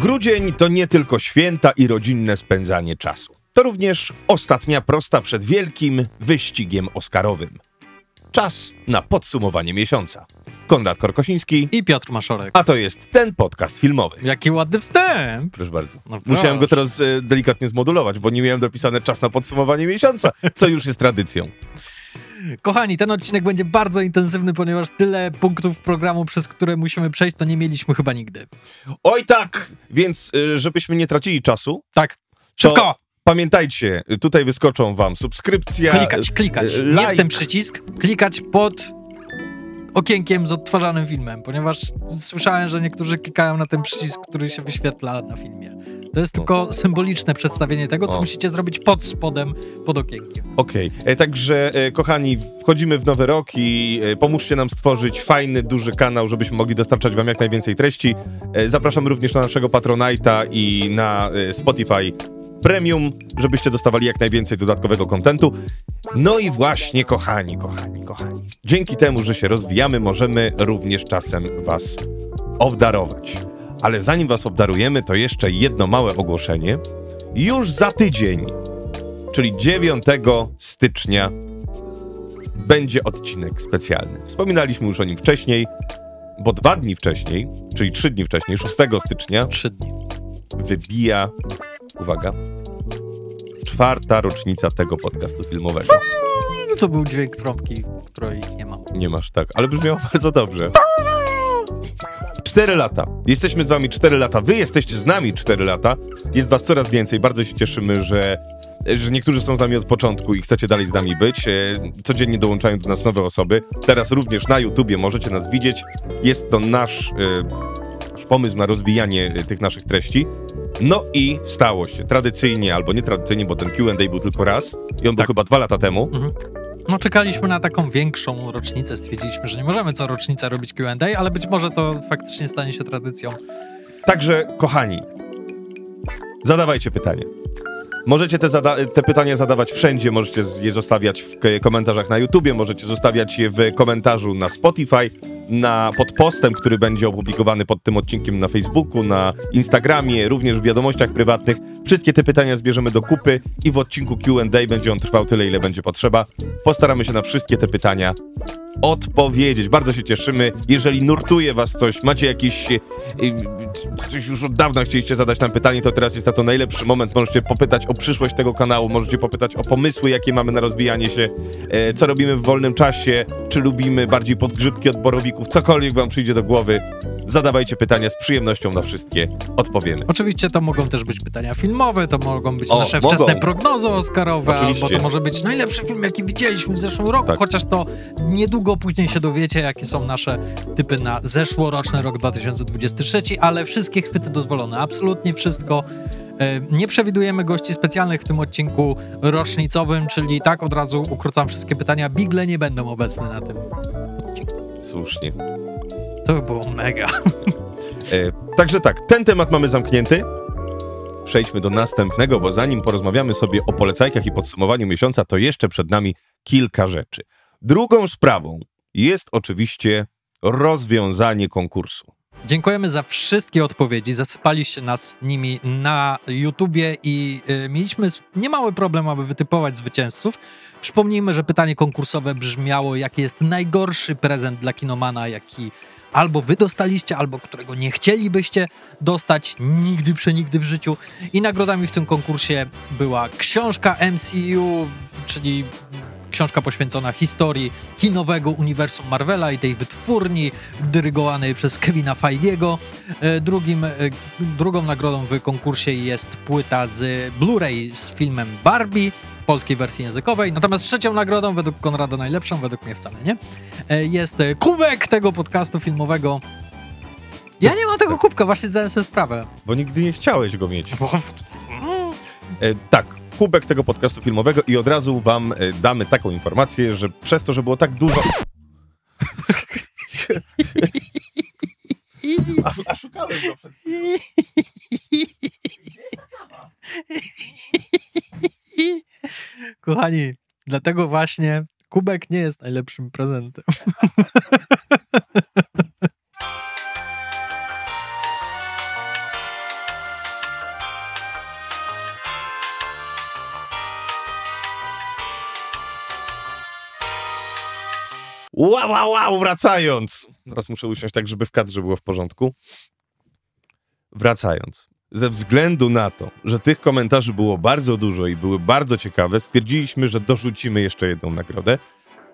Grudzień to nie tylko święta i rodzinne spędzanie czasu. To również ostatnia prosta przed wielkim wyścigiem oscarowym. Czas na podsumowanie miesiąca. Konrad Korkosiński, I Piotr Maszorek. a to jest ten podcast filmowy. Jaki ładny wstęp! Proszę bardzo. No Musiałem go teraz e, delikatnie zmodulować, bo nie miałem dopisane czas na podsumowanie miesiąca, co już jest tradycją. Kochani, ten odcinek będzie bardzo intensywny, ponieważ tyle punktów programu, przez które musimy przejść, to nie mieliśmy chyba nigdy. Oj tak, więc e, żebyśmy nie tracili czasu, Tak, szybko! pamiętajcie, tutaj wyskoczą wam subskrypcja, Klikać, klikać. e, Nie w like. ten przycisk, klikać pod okienkiem z odtwarzanym filmem, ponieważ słyszałem, że niektórzy klikają na ten przycisk, który się wyświetla na filmie. To jest tylko symboliczne przedstawienie tego, co O. musicie zrobić pod spodem, pod okienkiem. Okej, e, także e, kochani, wchodzimy w nowy rok i e, pomóżcie nam stworzyć fajny, duży kanał, żebyśmy mogli dostarczać wam jak najwięcej treści. Zapraszam również na naszego Patronite'a i na Spotify Premium, żebyście dostawali jak najwięcej dodatkowego kontentu. No i właśnie, kochani, kochani, kochani, dzięki temu, że się rozwijamy, możemy również czasem was obdarować. Ale zanim was obdarujemy, to jeszcze jedno małe ogłoszenie. Już za tydzień czyli 9 stycznia będzie odcinek specjalny. Wspominaliśmy już o nim wcześniej, bo dwa dni wcześniej, czyli trzy dni wcześniej, 6 stycznia, Trzy dni. wybija, uwaga, czwarta rocznica tego podcastu filmowego. To był dźwięk trąbki, której nie mam. Nie masz tak, ale brzmiało bardzo dobrze. Cztery lata. Jesteśmy z wami cztery lata. Wy jesteście z nami cztery lata. Jest was coraz więcej. Bardzo się cieszymy, że, że niektórzy są z nami od początku i chcecie dalej z nami być. E, Codziennie dołączają do nas nowe osoby. Teraz również na YouTubie możecie nas widzieć. Jest to nasz, e, nasz pomysł na rozwijanie e, tych naszych treści. No i stało się. Tradycyjnie albo nietradycyjnie, bo ten Q&A był tylko raz i on był Tak. chyba dwa lata temu. No czekaliśmy na taką większą rocznicę, stwierdziliśmy, że nie możemy co rocznica robić Q&A, ale być może to faktycznie stanie się tradycją. Także, kochani, zadawajcie pytanie. Możecie te, zada- te pytania zadawać wszędzie, możecie je zostawiać w komentarzach na YouTubie, możecie zostawiać je w komentarzu na Spotify, na, pod postem, który będzie opublikowany pod tym odcinkiem na Facebooku, na Instagramie, również w wiadomościach prywatnych. Wszystkie te pytania zbierzemy do kupy i w odcinku Q&A będzie on trwał tyle, ile będzie potrzeba. Postaramy się na wszystkie te pytania odpowiedzieć. Bardzo się cieszymy. Jeżeli nurtuje was coś, macie jakieś... e, e, Coś już od dawna chcieliście zadać nam pytanie, to teraz jest na to najlepszy moment. Możecie popytać o przyszłość tego kanału, możecie popytać o pomysły, jakie mamy na rozwijanie się, e, co robimy w wolnym czasie, czy lubimy bardziej podgrzybki od borowików, cokolwiek wam przyjdzie do głowy. Zadawajcie pytania, z przyjemnością na wszystkie odpowiemy. Oczywiście to mogą też być pytania filmowe, to mogą być O, nasze mogą. wczesne prognozy oscarowe, Oczywiście. albo to może być najlepszy film, jaki widzieliśmy w zeszłym roku, Tak. chociaż to niedługo później się dowiecie, jakie są nasze typy na zeszłoroczny rok 2023, ale wszystkie chwyty dozwolone, absolutnie wszystko. E, Nie przewidujemy gości specjalnych w tym odcinku rocznicowym, czyli tak od razu ukrócam wszystkie pytania. Bigle nie będą obecne na tym. Słusznie. To by było mega. E, także tak, ten temat mamy zamknięty. Przejdźmy do następnego, bo zanim porozmawiamy sobie o polecajkach i podsumowaniu miesiąca, to jeszcze przed nami kilka rzeczy. Drugą sprawą jest oczywiście rozwiązanie konkursu. Dziękujemy za wszystkie odpowiedzi. Zasypaliście nas nimi na YouTubie i y, mieliśmy niemały problem, aby wytypować zwycięzców. Przypomnijmy, że pytanie konkursowe brzmiało, jaki jest najgorszy prezent dla kinomana, jaki albo wy dostaliście, albo którego nie chcielibyście dostać nigdy, przenigdy w życiu. I nagrodami w tym konkursie była książka MCU, czyli książka poświęcona historii kinowego uniwersum Marvela i tej wytwórni dyrygowanej przez Kevina Feigiego. E, Drugim, e, drugą nagrodą w konkursie jest płyta z Blu-ray z filmem Barbie polskiej wersji językowej. Natomiast trzecią nagrodą, według Konrada najlepszą, według mnie wcale nie, e, jest e, kubek tego podcastu filmowego. Ja nie mam tego kubka, właśnie zdałem sobie sprawę. Bo nigdy nie chciałeś go mieć. Bo... E, tak, kubek tego podcastu filmowego i od razu wam e, damy taką informację, że przez to, że było tak dużo... a, a szukałem go przed... Kochani, dlatego właśnie kubek nie jest najlepszym prezentem. Wow, wow, wow, wracając. Teraz muszę usiąść tak, żeby w kadrze było w porządku. Wracając. Ze względu na to, że tych komentarzy było bardzo dużo i były bardzo ciekawe, stwierdziliśmy, że dorzucimy jeszcze jedną nagrodę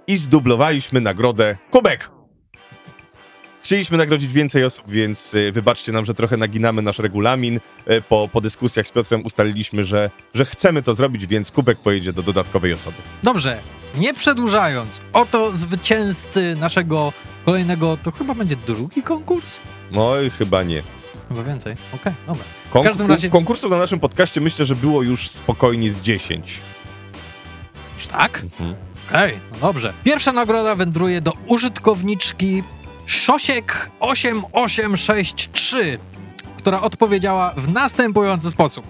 i zdublowaliśmy nagrodę Kubek. Chcieliśmy nagrodzić więcej osób, więc y, wybaczcie nam, że trochę naginamy nasz regulamin. Y, Po, po dyskusjach z Piotrem ustaliliśmy, że, że chcemy to zrobić, więc Kubek pojedzie do dodatkowej osoby. Dobrze, nie przedłużając, oto zwycięzcy naszego kolejnego, to chyba będzie drugi konkurs? No i chyba nie. Chyba więcej. Okej, dobra. Konk- każdym razie- Konkursów na naszym podcaście myślę, że było już spokojnie z 10. Już tak? Mhm. Okej, no dobrze. Pierwsza nagroda wędruje do użytkowniczki Szosiek8863, która odpowiedziała w następujący sposób.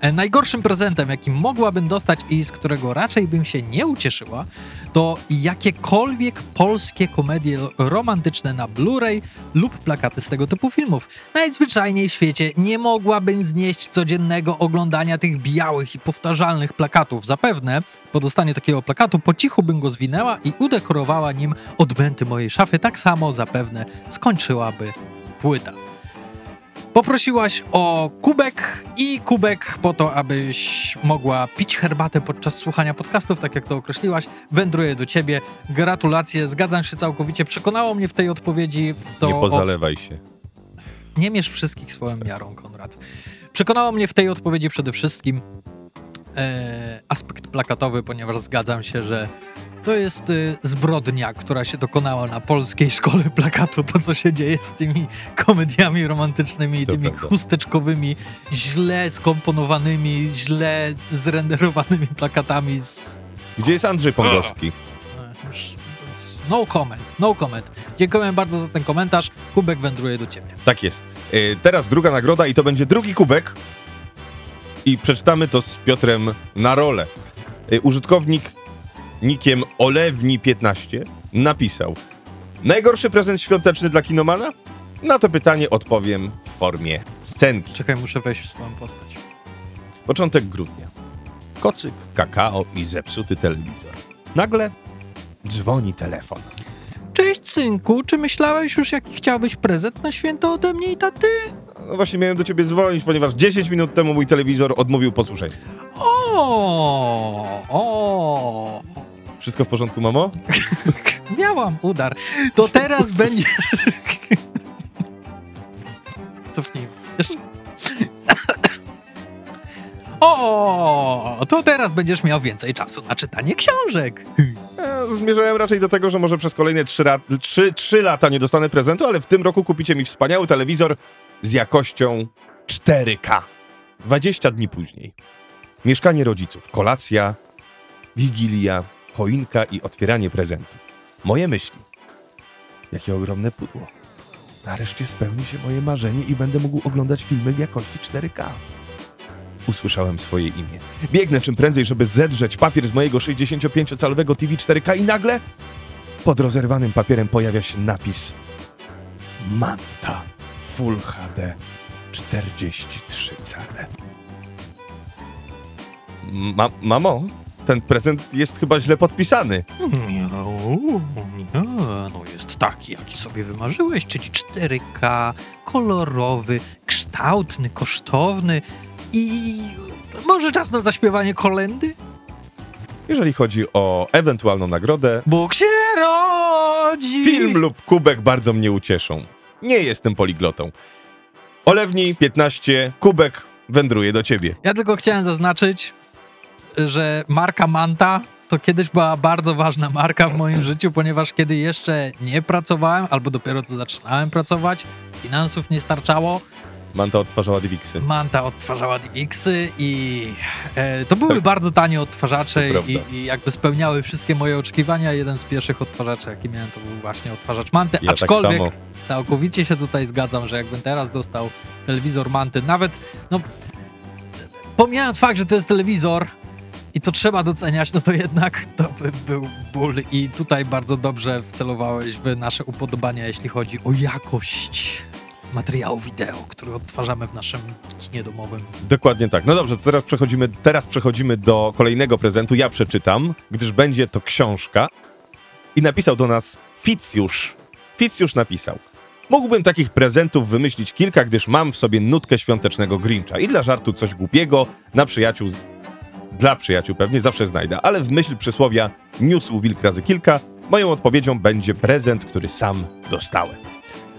E, Najgorszym prezentem, jaki mogłabym dostać i z którego raczej bym się nie ucieszyła, to jakiekolwiek polskie komedie romantyczne na Blu-ray lub plakaty z tego typu filmów. Najzwyczajniej w świecie nie mogłabym znieść codziennego oglądania tych białych i powtarzalnych plakatów. Zapewne po dostaniu takiego plakatu po cichu bym go zwinęła i udekorowała nim odbęty mojej szafy. Tak samo zapewne skończyłaby płyta. Poprosiłaś o kubek i kubek po to, abyś mogła pić herbatę podczas słuchania podcastów, tak jak to określiłaś, wędruje do ciebie. Gratulacje, zgadzam się całkowicie. Przekonało mnie w tej odpowiedzi to... nie o- pozalewaj się. nie mierz wszystkich swoją miarą, Konrad. Przekonało mnie w tej odpowiedzi przede wszystkim e, aspekt plakatowy, ponieważ zgadzam się, że to jest e, zbrodnia, która się dokonała na polskiej szkole plakatu. To, co się dzieje z tymi komediami romantycznymi i tymi prawda. chusteczkowymi, źle skomponowanymi, źle zrenderowanymi plakatami z Gdzie jest Andrzej Pągowski? e, No comment, no comment. Dziękuję bardzo za ten komentarz. Kubek wędruje do ciebie. Tak jest. E, teraz druga nagroda i to będzie drugi kubek. I przeczytamy to z Piotrem na rolę. E, użytkownik nikiem Olewni15 napisał Najgorszy prezent świąteczny dla kinomana? Na to pytanie odpowiem w formie scenki. Czekaj, muszę wejść w swoją postać. Początek grudnia. Kocyk, kakao i zepsuty telewizor. Nagle dzwoni telefon. Cześć, synku, czy myślałeś już, jaki chciałbyś prezent na święto ode mnie i taty? No właśnie miałem do ciebie dzwonić, ponieważ 10 minut temu mój telewizor odmówił posłuszeństwa. O, o, Wszystko w porządku, mamo? miałam udar. To teraz będzie... Cofnij. Jeszcze. O, to teraz będziesz miał więcej czasu na czytanie książek. Ja zmierzałem raczej do tego, że może przez kolejne 3, lat, 3, 3 lata nie dostanę prezentu, ale w tym roku kupicie mi wspaniały telewizor z jakością 4K. 20 dni później. Mieszkanie rodziców, kolacja, wigilia, choinka i otwieranie prezentów. Moje myśli. Jakie ogromne pudło. Nareszcie spełni się moje marzenie i będę mógł oglądać filmy w jakości 4K. Usłyszałem swoje imię. Biegnę czym prędzej, żeby zedrzeć papier z mojego 65-calowego TV 4K i nagle pod rozerwanym papierem pojawia się napis Manta Full HD 43 cale. Ma mamo, ten prezent jest chyba źle podpisany. Nie, nie, no jest taki, jaki sobie wymarzyłeś, czyli 4K, kolorowy, kształtny, kosztowny i może czas na zaśpiewanie kolendy? Jeżeli chodzi o ewentualną nagrodę, Bóg się rodzi! film lub kubek bardzo mnie ucieszą. Nie jestem poliglotą. Olewni 15, kubek wędruje do ciebie. Ja tylko chciałem zaznaczyć, że marka Manta to kiedyś była bardzo ważna marka w moim życiu, ponieważ kiedy jeszcze nie pracowałem, albo dopiero co zaczynałem pracować, finansów nie starczało, Manta odtwarzała Diviksy. Manta odtwarzała DivXy i e, to były bardzo tanie odtwarzacze Tak. I, i jakby spełniały wszystkie moje oczekiwania. Jeden z pierwszych odtwarzaczy, jaki miałem, to był właśnie odtwarzacz Manty, Ja tak aczkolwiek samo. całkowicie się tutaj zgadzam, że jakbym teraz dostał telewizor Manty, nawet, no, pomijając fakt, że to jest telewizor i to trzeba doceniać, no to jednak to by był ból i tutaj bardzo dobrze wcelowałeś w nasze upodobania, jeśli chodzi o jakość materiału wideo, który odtwarzamy w naszym kinie domowym. Dokładnie tak. No dobrze, to teraz przechodzimy, teraz przechodzimy do kolejnego prezentu. Ja przeczytam, gdyż będzie to książka. I napisał do nas Ficjusz. Ficjusz napisał. Mógłbym takich prezentów wymyślić kilka, gdyż mam w sobie nutkę świątecznego Grincha. I dla żartu coś głupiego, na przyjaciół, dla przyjaciół pewnie zawsze znajdę, ale w myśl przysłowia niósł wilk razy kilka, moją odpowiedzią będzie prezent, który sam dostałem.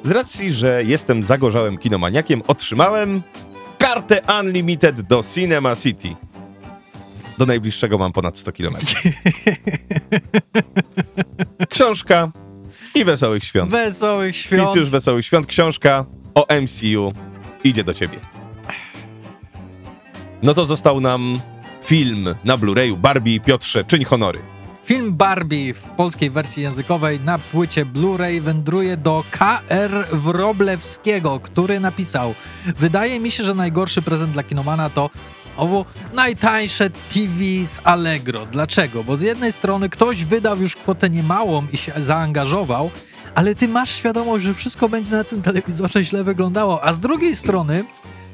Z racji, że jestem zagorzałym kinomaniakiem, otrzymałem kartę Unlimited do Cinema City. Do najbliższego mam ponad 100 km. Książka i wesołych świąt. Wesołych świąt. Nic już wesołych świąt. Książka o MCU idzie do ciebie. No to został nam film na Blu-rayu Barbie. Piotrze, czyń honory. Film Barbie w polskiej wersji językowej na płycie Blu-ray wędruje do KR Wroblewskiego, który napisał Wydaje mi się, że najgorszy prezent dla kinomana to znowu najtańsze TV z Allegro. Dlaczego? Bo z jednej strony ktoś wydał już kwotę niemałą i się zaangażował, ale ty masz świadomość, że wszystko będzie na tym telewizorze źle wyglądało, a z drugiej strony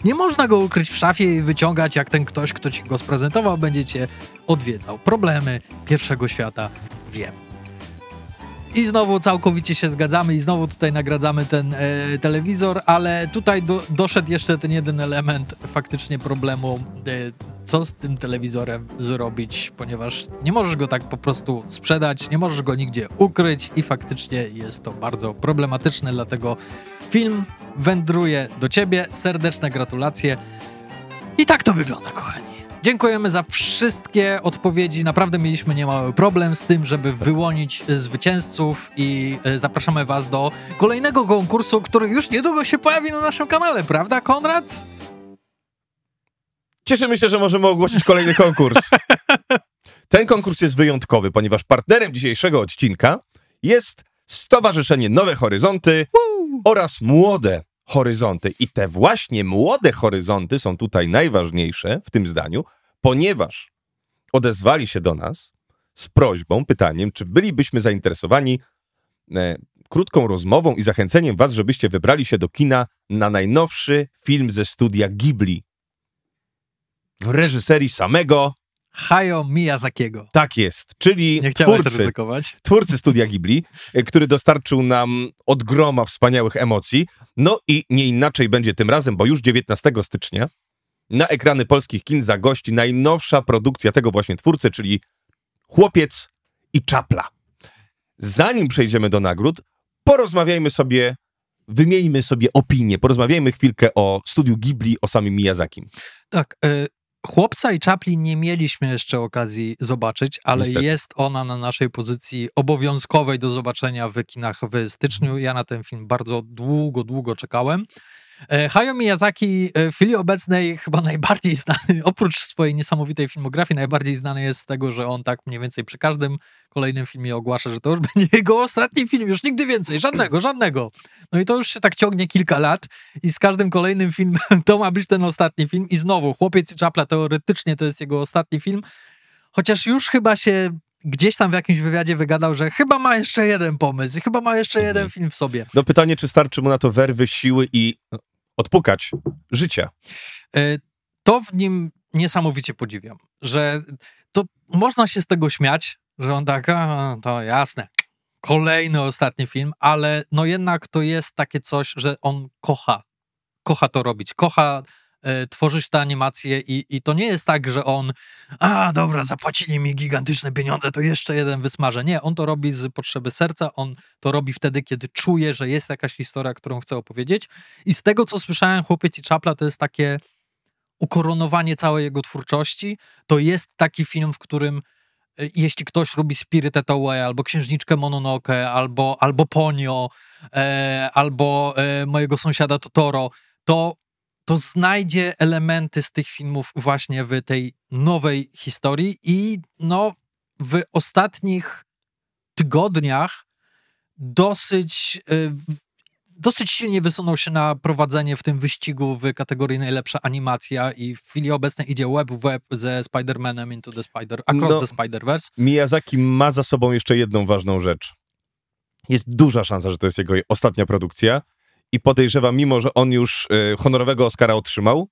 nie można go ukryć w szafie i wyciągać, jak ten ktoś, kto ci go sprezentował, będzie cię odwiedzał. Problemy pierwszego świata wiem. I znowu całkowicie się zgadzamy i znowu tutaj nagradzamy ten e, telewizor, ale tutaj do, doszedł jeszcze ten jeden element faktycznie problemu, e, co z tym telewizorem zrobić, ponieważ nie możesz go tak po prostu sprzedać, nie możesz go nigdzie ukryć i faktycznie jest to bardzo problematyczne, dlatego film wędruje do ciebie. Serdeczne gratulacje. I tak to wygląda, kochani. Dziękujemy za wszystkie odpowiedzi. Naprawdę mieliśmy niemały problem z tym, żeby wyłonić e, zwycięzców i e, zapraszamy Was do kolejnego konkursu, który już niedługo się pojawi na naszym kanale, prawda, Konrad? Cieszymy się, że możemy ogłosić kolejny konkurs. Ten konkurs jest wyjątkowy, ponieważ partnerem dzisiejszego odcinka jest Stowarzyszenie Nowe Horyzonty oraz Młode Horyzonty. I te właśnie młode horyzonty są tutaj najważniejsze w tym zdaniu, ponieważ odezwali się do nas z prośbą, pytaniem, czy bylibyśmy zainteresowani e, krótką rozmową i zachęceniem was, żebyście wybrali się do kina na najnowszy film ze studia Ghibli. W reżyserii samego Hayao Miyazakiego. tak jest, czyli Nie twórcy, ryzykować. twórcy studia Ghibli, e, który dostarczył nam od groma wspaniałych emocji. No i nie inaczej będzie tym razem, bo już 19 stycznia na ekrany polskich kin zagości najnowsza produkcja tego właśnie twórcy, czyli Chłopiec i Czapla. Zanim przejdziemy do nagród, porozmawiajmy sobie, wymieńmy sobie opinie, porozmawiajmy chwilkę o studiu Ghibli, o samym Miyazakim. Tak, y, Chłopca i Czapli nie mieliśmy jeszcze okazji zobaczyć, ale Niestety. jest ona na naszej pozycji obowiązkowej do zobaczenia w kinach w styczniu. Ja na ten film bardzo długo, długo czekałem. E, Hayao Miyazaki e, w chwili obecnej chyba najbardziej znany, oprócz swojej niesamowitej filmografii, najbardziej znany jest z tego, że on tak mniej więcej przy każdym kolejnym filmie ogłasza, że to już będzie jego ostatni film, już nigdy więcej, żadnego, żadnego. No i to już się tak ciągnie kilka lat i z każdym kolejnym filmem to ma być ten ostatni film i znowu Chłopiec i Czapla teoretycznie to jest jego ostatni film, chociaż już chyba się gdzieś tam w jakimś wywiadzie wygadał, że chyba ma jeszcze jeden pomysł, chyba ma jeszcze Mhm. jeden film w sobie. No pytanie, czy starczy mu na to werwy, siły i odpukać życia. E, to w nim niesamowicie podziwiam, że to można się z tego śmiać, że on tak, to jasne, kolejny ostatni film, ale no jednak to jest takie coś, że on kocha, kocha to robić, kocha e, tworzyć te animacje i, i to nie jest tak, że on, a dobra, zapłacili mi gigantyczne pieniądze, to jeszcze jeden wysmażę. Nie, on to robi z potrzeby serca, on to robi wtedy, kiedy czuje, że jest jakaś historia, którą chce opowiedzieć i z tego, co słyszałem, Chłopiec i Czapla to jest takie ukoronowanie całej jego twórczości. To jest taki film, w którym e, jeśli ktoś robi Spirited Away, albo Księżniczkę Mononoke, albo, albo Ponio, e, albo e, mojego sąsiada Totoro, to, to znajdzie elementy z tych filmów właśnie w tej nowej historii i no w ostatnich tygodniach dosyć e, dosyć silnie wysunął się na prowadzenie w tym wyścigu w kategorii najlepsza animacja i w chwili obecnej idzie web w web ze Spider-Manem Into the Spider, Across No. the Spider-Verse. Miyazaki ma za sobą jeszcze jedną ważną rzecz. Jest duża szansa, że to jest jego ostatnia produkcja i podejrzewam, mimo że on już e, honorowego Oscara otrzymał,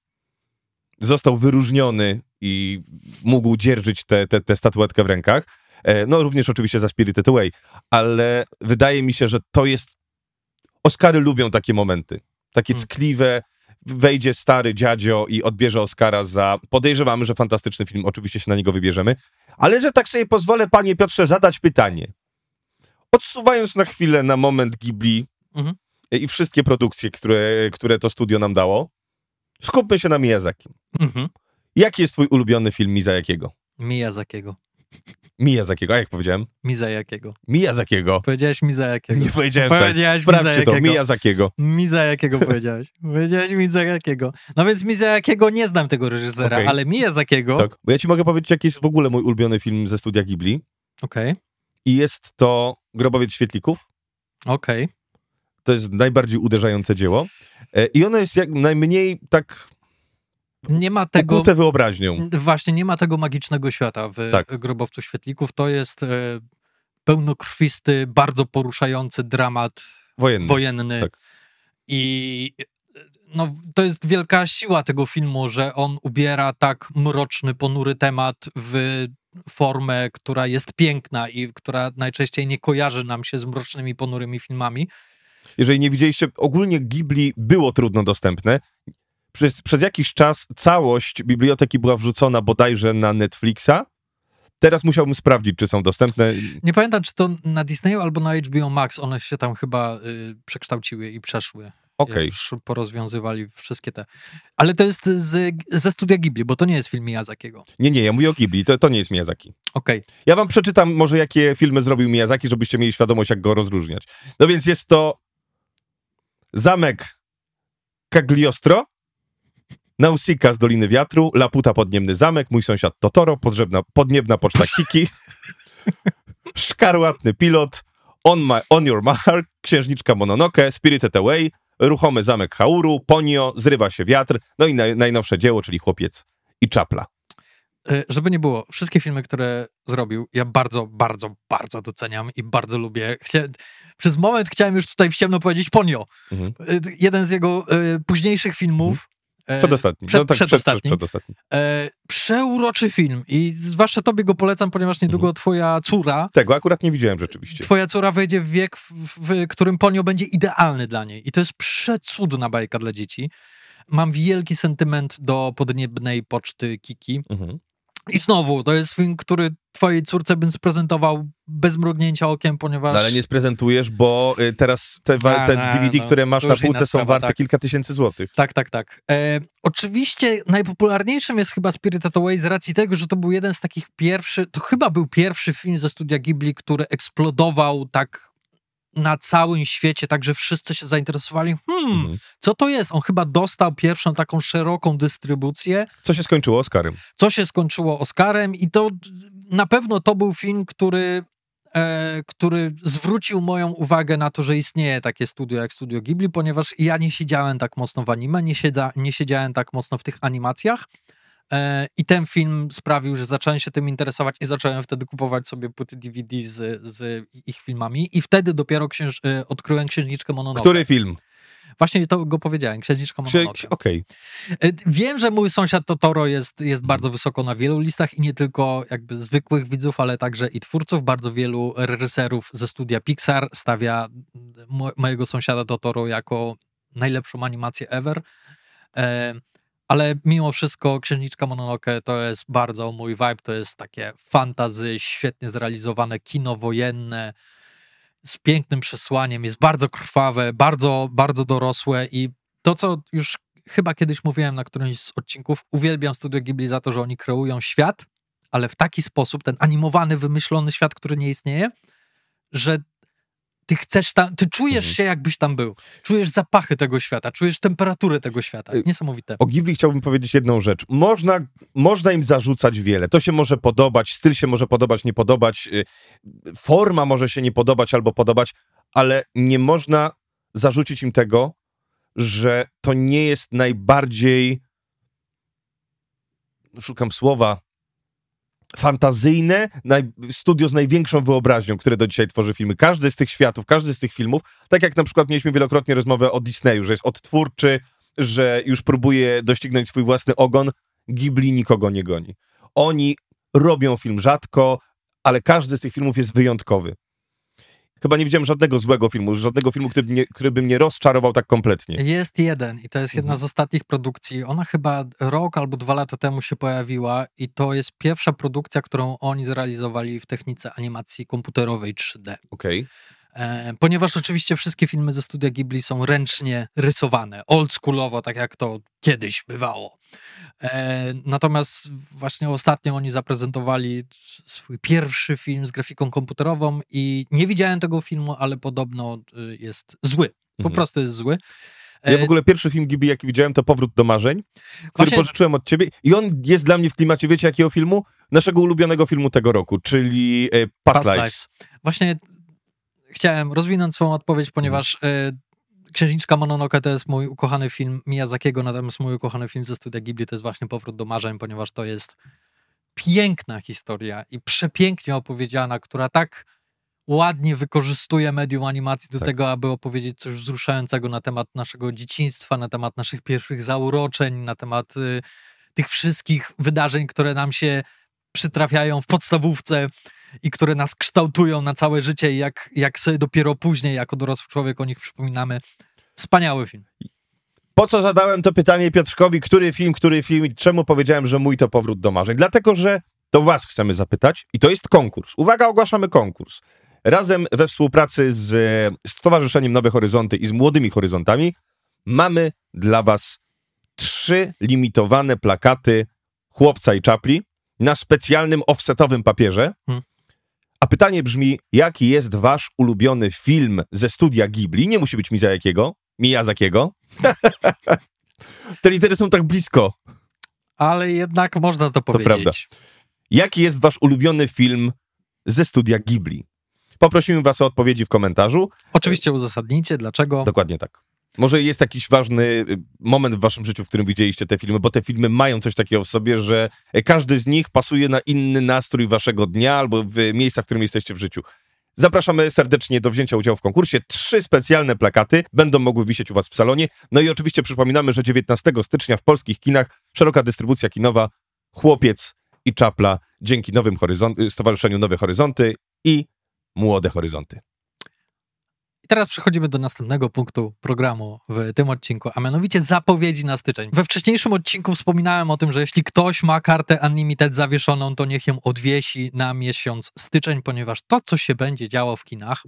został wyróżniony i mógł dzierżyć tę te, te, tę statuetkę w rękach, E, no również oczywiście za Spirited Away, ale wydaje mi się, że to jest... Oscary lubią takie momenty. Takie Hmm. ckliwe, wejdzie stary dziadzio i odbierze Oscara za... Podejrzewamy, że fantastyczny film, oczywiście się na niego wybierzemy, ale że tak sobie pozwolę, panie Piotrze, zadać pytanie. Odsuwając na chwilę, na moment Ghibli Mhm. I wszystkie produkcje, które, które to studio nam dało, skupmy się na Miyazaki. Mhm. Jaki jest twój ulubiony film Miyazakiego? Miyazakiego. Miyazakiego, a jak powiedziałem? Miyazakiego. Miyazakiego. Powiedziałeś Miyazakiego. Nie powiedziałem Powiedziałeś tak. Sprawdźcie to, Miyazakiego. Miyazakiego powiedziałeś. Powiedziałeś Miyazakiego. No więc Miyazakiego nie znam tego reżysera, Okej. ale Miyazakiego... Tak. Bo ja ci mogę powiedzieć, jaki jest w ogóle mój ulubiony film ze studia Ghibli. Okej, I jest to Grobowiec Świetlików. okej. To jest najbardziej uderzające dzieło. E, I ono jest jak najmniej tak Nie ma tego... ukute wyobraźnią. Właśnie, nie ma tego magicznego świata w Tak. Grobowcu Świetlików. To jest e, pełnokrwisty, bardzo poruszający dramat Wojenny. wojenny. Tak. I e, no, to jest wielka siła tego filmu, że on ubiera tak mroczny, ponury temat w formę, która jest piękna i która najczęściej nie kojarzy nam się z mrocznymi, ponurymi filmami. Jeżeli nie widzieliście, ogólnie Ghibli było trudno dostępne. Przez, przez jakiś czas całość biblioteki była wrzucona bodajże na Netflixa. Teraz musiałbym sprawdzić, czy są dostępne. Nie pamiętam, czy to na Disneyu albo na HBO Max, one się tam chyba y, przekształciły i przeszły. Okej. Jak już porozwiązywali wszystkie te. Ale to jest z, ze studia Ghibli, bo to nie jest film Miyazakiego. Nie, nie, ja mówię o Ghibli, to, to nie jest Miyazaki. Okej. Ja wam przeczytam może, jakie filmy zrobił Miyazaki, żebyście mieli świadomość, jak go rozróżniać. No więc jest to Zamek Cagliostro, Nausicaa z Doliny Wiatru, Laputa Podniemny Zamek, Mój Sąsiad Totoro, Podrzebna, Podniebna Poczta Kiki, Szkarłatny Pilot, on, my, on Your Mark, Księżniczka Mononoke, Spirited Away, Ruchomy Zamek Hauru, Ponio, Zrywa się Wiatr, no i naj, najnowsze dzieło, czyli Chłopiec i Czapla. Y, Żeby nie było, wszystkie filmy, które zrobił, ja bardzo, bardzo, bardzo doceniam i bardzo lubię. Chcia... Przez moment chciałem już tutaj w ciemno powiedzieć Ponio. Mhm. Y, Jeden z jego y, późniejszych filmów. e, Przedostatni. przed- no tak, przed, przed, przedostatni. przedostatni. E, przeuroczy film i zwłaszcza tobie go polecam, ponieważ niedługo Mhm. twoja córa, Tego akurat nie widziałem rzeczywiście. twoja córa wejdzie w wiek, w, w którym Ponio będzie idealny dla niej. I to jest przecudna bajka dla dzieci. Mam wielki sentyment do podniebnej poczty Kiki. Mhm. I znowu, to jest film, który twojej córce bym sprezentował bez mrugnięcia okiem, ponieważ... No, ale nie sprezentujesz, bo y, teraz te, te DVD, no, które masz na półce są sprawa, warte tak. kilka tysięcy złotych. Tak, tak, tak. E, oczywiście najpopularniejszym jest chyba Spirited Away z racji tego, że to był jeden z takich pierwszych, to chyba był pierwszy film ze studia Ghibli, który eksplodował tak na całym świecie, tak że wszyscy się zainteresowali, hmm, Mhm. co to jest? On chyba dostał pierwszą taką szeroką dystrybucję, Co się skończyło Oscarem? co się skończyło Oscarem i to na pewno to był film, który, e, który zwrócił moją uwagę na to, że istnieje takie studio jak Studio Ghibli, ponieważ ja nie siedziałem tak mocno w anime, nie, siedza, nie siedziałem tak mocno w tych animacjach i ten film sprawił, że zacząłem się tym interesować i zacząłem wtedy kupować sobie płyty DVD z, z ich filmami i wtedy dopiero księż, e, odkryłem Księżniczkę Mononoke. Który film? Właśnie to go powiedziałem, Księżniczka Księ- Mononoke. Okej. E, Wiem, że mój sąsiad Totoro jest, jest bardzo Mhm. wysoko na wielu listach i nie tylko jakby zwykłych widzów, ale także i twórców. Bardzo wielu reżyserów ze studia Pixar stawia mo- mojego sąsiada Totoro jako najlepszą animację ever. Ale mimo wszystko Księżniczka Mononoke to jest bardzo mój vibe, to jest takie fantazy, świetnie zrealizowane kino wojenne, z pięknym przesłaniem, jest bardzo krwawe, bardzo, bardzo dorosłe i to, co już chyba kiedyś mówiłem na którymś z odcinków, uwielbiam Studio Ghibli za to, że oni kreują świat, ale w taki sposób, ten animowany, wymyślony świat, który nie istnieje, że ty chcesz tam, ty czujesz Mhm. się jakbyś tam był. Czujesz zapachy tego świata, czujesz temperaturę tego świata. Y, Niesamowite. O Ghibli chciałbym powiedzieć jedną rzecz. Można, można im zarzucać wiele. To się może podobać, styl się może podobać, nie podobać, y, forma może się nie podobać albo podobać, ale nie można zarzucić im tego, że to nie jest najbardziej szukam słowa fantazyjne naj, studio z największą wyobraźnią, które do dzisiaj tworzy filmy. Każdy z tych światów, każdy z tych filmów, tak jak na przykład mieliśmy wielokrotnie rozmowę o Disneyu, że jest odtwórczy, że już próbuje doścignąć swój własny ogon, Ghibli nikogo nie goni. Oni robią film rzadko, ale każdy z tych filmów jest wyjątkowy. Chyba nie widziałem żadnego złego filmu, żadnego filmu, który mnie, który by mnie rozczarował tak kompletnie. Jest jeden i to jest jedna Mhm. z ostatnich produkcji. Ona chyba rok albo dwa lata temu się pojawiła i to jest pierwsza produkcja, którą oni zrealizowali w technice animacji komputerowej 3D. Okej. E, ponieważ oczywiście wszystkie filmy ze studia Ghibli są ręcznie rysowane, oldschoolowo, tak jak to kiedyś bywało. E, natomiast właśnie ostatnio oni zaprezentowali swój pierwszy film z grafiką komputerową i nie widziałem tego filmu, ale podobno y, jest zły. Po Mhm. prostu jest zły. Ja w E, ogóle pierwszy film Ghibli, jaki widziałem, to Powrót do marzeń, który Właśnie- pożyczyłem od ciebie i on jest dla mnie w klimacie, wiecie jakiego filmu? Naszego ulubionego filmu tego roku, czyli e, Past, Past Lives. Lives. Właśnie chciałem rozwinąć swoją odpowiedź, ponieważ e, Księżniczka Mononoke to jest mój ukochany film Miyazakiego, natomiast mój ukochany film ze studia Ghibli. To jest właśnie Powrót do marzeń, ponieważ to jest piękna historia i przepięknie opowiedziana, która tak ładnie wykorzystuje medium animacji do Tak. tego, aby opowiedzieć coś wzruszającego na temat naszego dzieciństwa, na temat naszych pierwszych zauroczeń, na temat y, tych wszystkich wydarzeń, które nam się przytrafiają w podstawówce i które nas kształtują na całe życie i jak, jak sobie dopiero później, jako dorosły człowiek o nich przypominamy. Wspaniały film. Po co zadałem to pytanie Piotrkowi, który film, który film i czemu powiedziałem, że mój to Powrót do marzeń? Dlatego, że to was chcemy zapytać i to jest konkurs. Uwaga, ogłaszamy konkurs. Razem we współpracy z e, Stowarzyszeniem Nowe Horyzonty i z Młodymi Horyzontami mamy dla was trzy limitowane plakaty Chłopca i Czapli na specjalnym offsetowym papierze. Hmm. A pytanie brzmi, jaki jest wasz ulubiony film ze studia Ghibli? Nie musi być Miyazakiego, Miyazakiego. Te litery są tak blisko. Ale jednak można to powiedzieć. prawda. Jaki jest wasz ulubiony film ze studia Ghibli? Poprosimy was o odpowiedzi w komentarzu. Oczywiście uzasadnijcie, dlaczego. Dokładnie tak. Może jest jakiś ważny y, moment w waszym życiu, w którym widzieliście te filmy, bo te filmy mają coś takiego w sobie, że e, każdy z nich pasuje na inny nastrój waszego dnia albo w miejsca, w którym jesteście w życiu. Zapraszamy serdecznie do wzięcia udziału w konkursie. Trzy specjalne plakaty będą mogły wisieć u was w salonie. No i oczywiście przypominamy, że 19 stycznia w polskich kinach szeroka dystrybucja kinowa Chłopiec i Czapla dzięki Nowym Horyzont- Stowarzyszeniu Nowe Horyzonty i Młode Horyzonty. I teraz przechodzimy do następnego punktu programu w tym odcinku, a mianowicie zapowiedzi na styczeń. We wcześniejszym odcinku wspominałem o tym, że jeśli ktoś ma kartę Unlimited zawieszoną, to niech ją odwiesi na miesiąc styczeń, ponieważ to, co się będzie działo w kinach,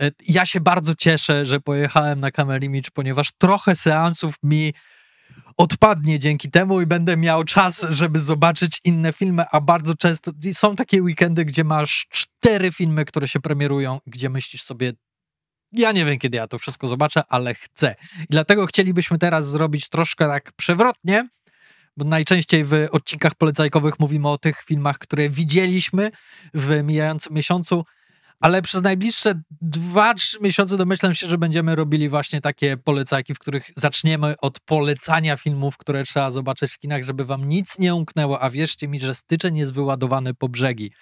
e, ja się bardzo cieszę, że pojechałem na Camerimage, ponieważ trochę seansów mi odpadnie dzięki temu i będę miał czas, żeby zobaczyć inne filmy, a bardzo często są takie weekendy, gdzie masz cztery filmy, które się premierują, gdzie myślisz sobie, ja nie wiem, kiedy ja to wszystko zobaczę, ale chcę. I dlatego chcielibyśmy teraz zrobić troszkę tak przewrotnie, bo najczęściej w odcinkach polecajkowych mówimy o tych filmach, które widzieliśmy w mijającym miesiącu, ale przez najbliższe 2-3 miesiące domyślam się, że będziemy robili właśnie takie polecajki, w których zaczniemy od polecania filmów, które trzeba zobaczyć w kinach, żeby wam nic nie umknęło, a wierzcie mi, że styczeń jest wyładowany po brzegi.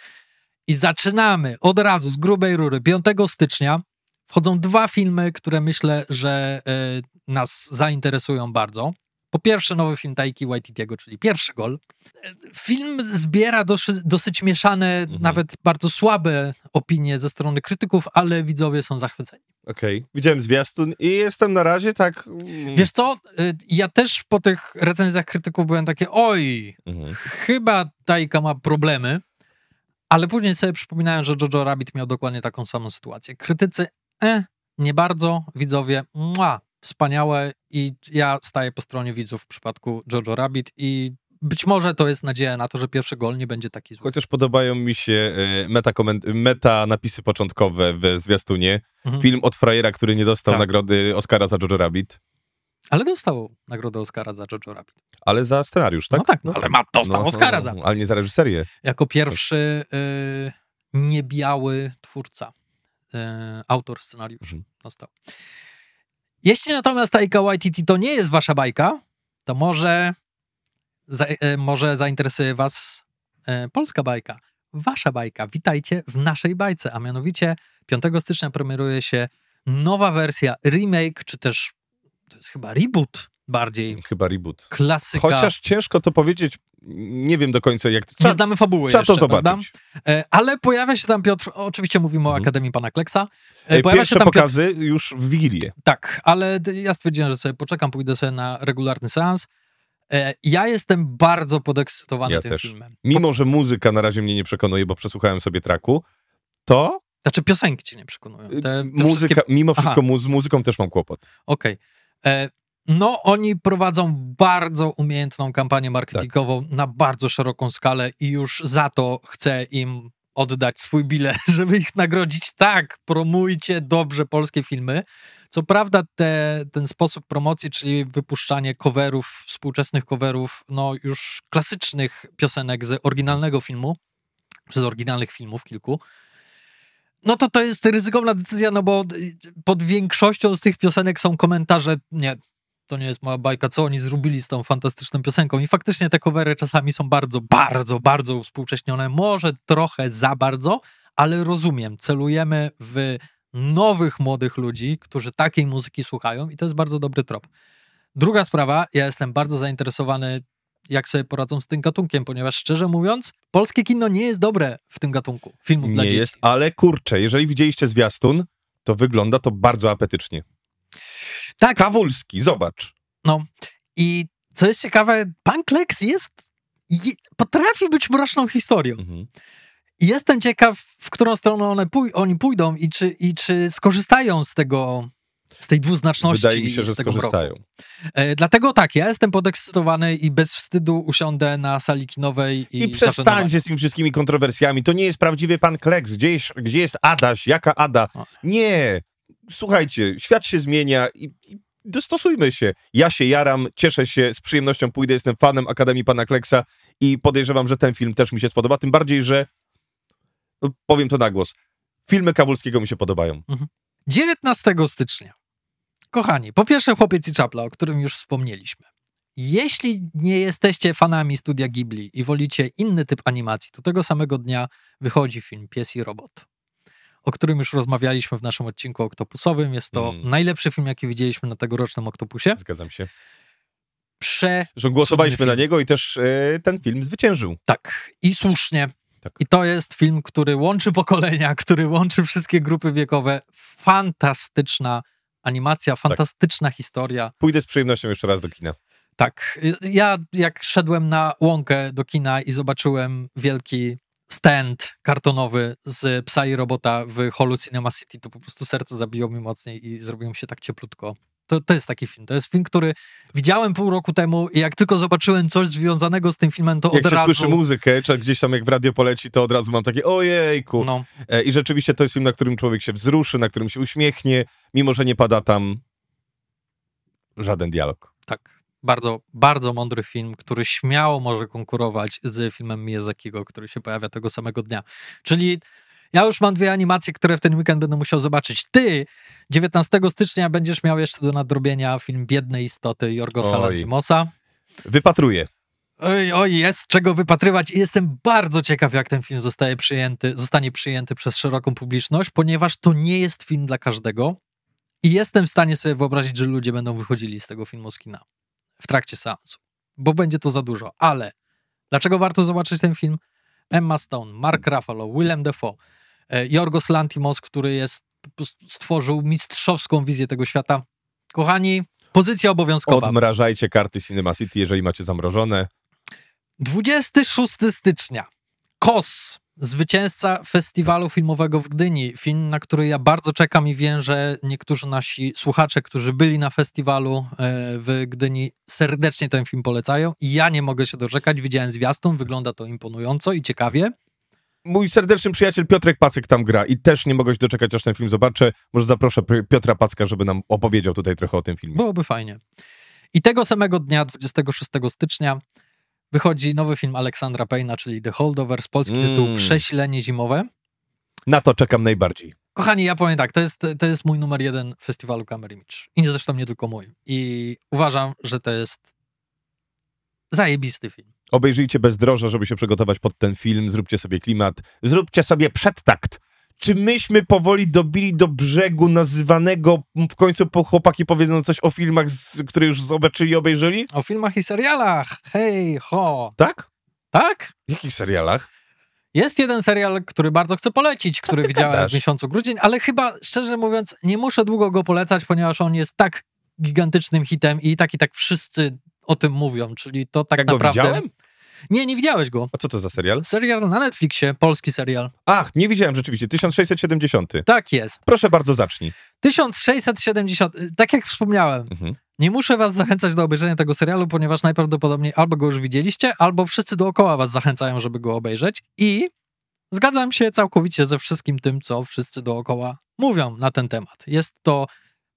I zaczynamy od razu z grubej rury. 5 stycznia wchodzą dwa filmy, które myślę, że e, nas zainteresują bardzo. Po pierwsze, nowy film Taiki Waititiego, czyli Pierwszy Gol. E, Film zbiera doszy, dosyć mieszane, nawet bardzo słabe opinie ze strony krytyków, ale widzowie są zachwyceni. Okej, widziałem zwiastun i jestem na razie tak... mm, Wiesz co, e, ja też po tych recenzjach krytyków byłem takie, oj, Mhm. chyba Taika ma problemy, ale później sobie przypominałem, że Jojo Rabbit miał dokładnie taką samą sytuację. Krytycy, e, nie bardzo, widzowie, mua, wspaniałe i ja staję po stronie widzów w przypadku Jojo Rabbit i być może to jest nadzieja na to, że pierwszy gol nie będzie taki zły. Chociaż podobają mi się e, meta, meta napisy początkowe w zwiastunie. Mhm. Film od frajera, który nie dostał Tak. nagrody Oscara za Jojo Rabbit, Ale dostał nagrodę Oscara za Jojo Rabbit. ale za scenariusz, tak? No tak, no, ale ma, dostał No, Oscara za to. Ale nie za reżyserię. Jako pierwszy y, niebiały twórca, autor scenariusza Mhm. dostał. Jeśli natomiast Taika Waititi to nie jest wasza bajka, to może, za, y, może zainteresuje was y, polska bajka. Wasza bajka. Witajcie w naszej bajce, a mianowicie 5 stycznia premieruje się nowa wersja, remake, czy też to jest chyba reboot bardziej, Chyba reboot. klasyka. Chociaż ciężko to powiedzieć, Nie wiem do końca, jak... Nie Trzeba, znamy fabuły trzeba jeszcze, to zobaczyć. prawda? E, Ale pojawia się tam Piotr, oczywiście mówimy o Mhm. Akademii Pana Kleksa. E, Ej, Pojawia Pierwsze się tam Piotr, pokazy już w Wigilię. tak, ale ja stwierdziłem, że sobie poczekam, pójdę sobie na regularny seans. E, Ja jestem bardzo podekscytowany Ja tym też. filmem. Mimo, że muzyka na razie mnie nie przekonuje, bo przesłuchałem sobie traku, to Znaczy piosenki cię nie przekonują. Te, te muzyka, wszystkie- mimo wszystko z muzyką też mam kłopot. Okej. E, No, oni prowadzą bardzo umiejętną kampanię marketingową Tak. na bardzo szeroką skalę i już za to chcę im oddać swój bilet, żeby ich nagrodzić. Tak, promujcie dobrze polskie filmy. Co prawda te, ten sposób promocji, czyli wypuszczanie coverów, współczesnych coverów, no już klasycznych piosenek z oryginalnego filmu, czy z oryginalnych filmów kilku, no to to jest ryzykowna decyzja, no bo pod większością z tych piosenek są komentarze, nie, to nie jest moja bajka, co oni zrobili z tą fantastyczną piosenką. I faktycznie te covery czasami są bardzo, bardzo, bardzo uspółcześnione, może trochę za bardzo, ale rozumiem, celujemy w nowych, młodych ludzi, którzy takiej muzyki słuchają i to jest bardzo dobry trop. Druga sprawa, ja jestem bardzo zainteresowany, jak sobie poradzą z tym gatunkiem, ponieważ szczerze mówiąc, polskie kino nie jest dobre w tym gatunku filmów dla Nie dzieci. jest, ale kurczę, jeżeli widzieliście zwiastun, to wygląda to bardzo apetycznie. Tak, Kawulski, zobacz. No i co jest ciekawe, pan Kleks jest, je, potrafi być mroczną historią. Mhm. Jestem ciekaw, w którą stronę one pój- oni pójdą i czy, i czy skorzystają z tego, z tej dwuznaczności. Wydaje mi się, że z tego skorzystają. E, dlatego tak, ja jestem podekscytowany i bez wstydu usiądę na sali kinowej i, I, przestańcie z tymi wszystkimi kontrowersjami. To nie jest prawdziwy pan Kleks. Gdzie jest, gdzie jest Adaś? Jaka Ada? Nie. Słuchajcie, świat się zmienia i, i dostosujmy się. Ja się jaram, cieszę się, z przyjemnością pójdę, jestem fanem Akademii Pana Kleksa i podejrzewam, że ten film też mi się spodoba. Tym bardziej, że no, powiem to na głos. Filmy Kawulskiego mi się podobają. 19 stycznia. Kochani, po pierwsze Chłopiec i Czapla, o którym już wspomnieliśmy. Jeśli nie jesteście fanami studia Ghibli i wolicie inny typ animacji, to tego samego dnia wychodzi film Pies i Robot, o którym już rozmawialiśmy w naszym odcinku oktopusowym. Jest to Mm. najlepszy film, jaki widzieliśmy na tegorocznym Oktopusie. Zgadzam się. Prze... Że głosowaliśmy na niego i też e, ten film zwyciężył. Tak, i słusznie. Tak. I to jest film, który łączy pokolenia, który łączy wszystkie grupy wiekowe. Fantastyczna animacja, fantastyczna historia. Pójdę z przyjemnością jeszcze raz do kina. Tak. Ja jak szedłem na łąkę do kina i zobaczyłem wielki stand kartonowy z psa i robota w holu Cinema City, to po prostu serce zabiło mi mocniej i zrobiło mi się tak cieplutko. To, to jest taki film. To jest film, który widziałem pół roku temu i jak tylko zobaczyłem coś związanego z tym filmem, to Jak od się razu... słyszy muzykę, czy gdzieś tam jak w radio poleci, to od razu mam takie ojejku. No, E, I rzeczywiście to jest film, na którym człowiek się wzruszy, na którym się uśmiechnie, mimo że nie pada tam żaden dialog. tak. Bardzo, bardzo mądry film, który śmiało może konkurować z filmem Miyazakiego, który się pojawia tego samego dnia. Czyli ja już mam dwie animacje, które w ten weekend będę musiał zobaczyć. Ty 19 stycznia będziesz miał jeszcze do nadrobienia film Biedne Istoty Jorgosa. Lantimosa. Wypatruję. Oj, oj, jest czego wypatrywać i jestem bardzo ciekaw, jak ten film zostaje przyjęty, zostanie przyjęty przez szeroką publiczność, ponieważ to nie jest film dla każdego i jestem w stanie sobie wyobrazić, że ludzie będą wychodzili z tego filmu z kina w trakcie seansu, bo będzie to za dużo. Ale dlaczego warto zobaczyć ten film? Emma Stone, Mark Ruffalo, Willem Dafoe, e, Jorgos Lantimos, który jest, stworzył mistrzowską wizję tego świata. Kochani, pozycja obowiązkowa. Odmrażajcie karty Cinema City, jeżeli macie zamrożone. 26 stycznia. KOS, zwycięzca festiwalu filmowego w Gdyni. Film, na który ja bardzo czekam i wiem, że niektórzy nasi słuchacze, którzy byli na festiwalu e, w Gdyni, serdecznie ten film polecają. I ja nie mogę się doczekać. Widziałem zwiastun, wygląda to imponująco i ciekawie. Mój serdeczny przyjaciel Piotrek Pacek tam gra i też nie mogę się doczekać, aż ten film zobaczę. Może zaproszę Piotra Packa, żeby nam opowiedział tutaj trochę o tym filmie. Byłoby fajnie. I tego samego dnia, 26 stycznia, wychodzi nowy film Aleksandra Payna, czyli The Holdovers, polski Mm. tytuł Przesilenie zimowe. Na to czekam najbardziej. Kochani, ja powiem tak, to jest, to jest mój numer jeden festiwalu Camera Image. I nie zresztą nie tylko mój. I uważam, że to jest zajebisty film. Obejrzyjcie Bezdroża, żeby się przygotować pod ten film. Zróbcie sobie klimat. Zróbcie sobie przedtakt. Czy myśmy powoli dobili do brzegu nazywanego w końcu po chłopaki powiedzą coś o filmach, z, które już zobaczyli i obejrzeli? O filmach i serialach. Hej, ho. Tak? Tak? W jakich serialach? Jest jeden serial, który bardzo chcę polecić, który ty widziałem gadasz? w miesiącu grudzień, ale chyba, szczerze mówiąc, nie muszę długo go polecać, ponieważ on jest tak gigantycznym hitem i tak i tak wszyscy o tym mówią, czyli to tak Jak go naprawdę... widziałem? Nie, nie widziałeś go. A co to za serial? Serial na Netflixie, polski serial. Ach, nie widziałem rzeczywiście. 1670. Tak jest. Proszę bardzo, zacznij. 1670, y, tak jak wspomniałem, Mhm. nie muszę was zachęcać do obejrzenia tego serialu, ponieważ najprawdopodobniej albo go już widzieliście, albo wszyscy dookoła was zachęcają, żeby go obejrzeć i zgadzam się całkowicie ze wszystkim tym, co wszyscy dookoła mówią na ten temat. Jest to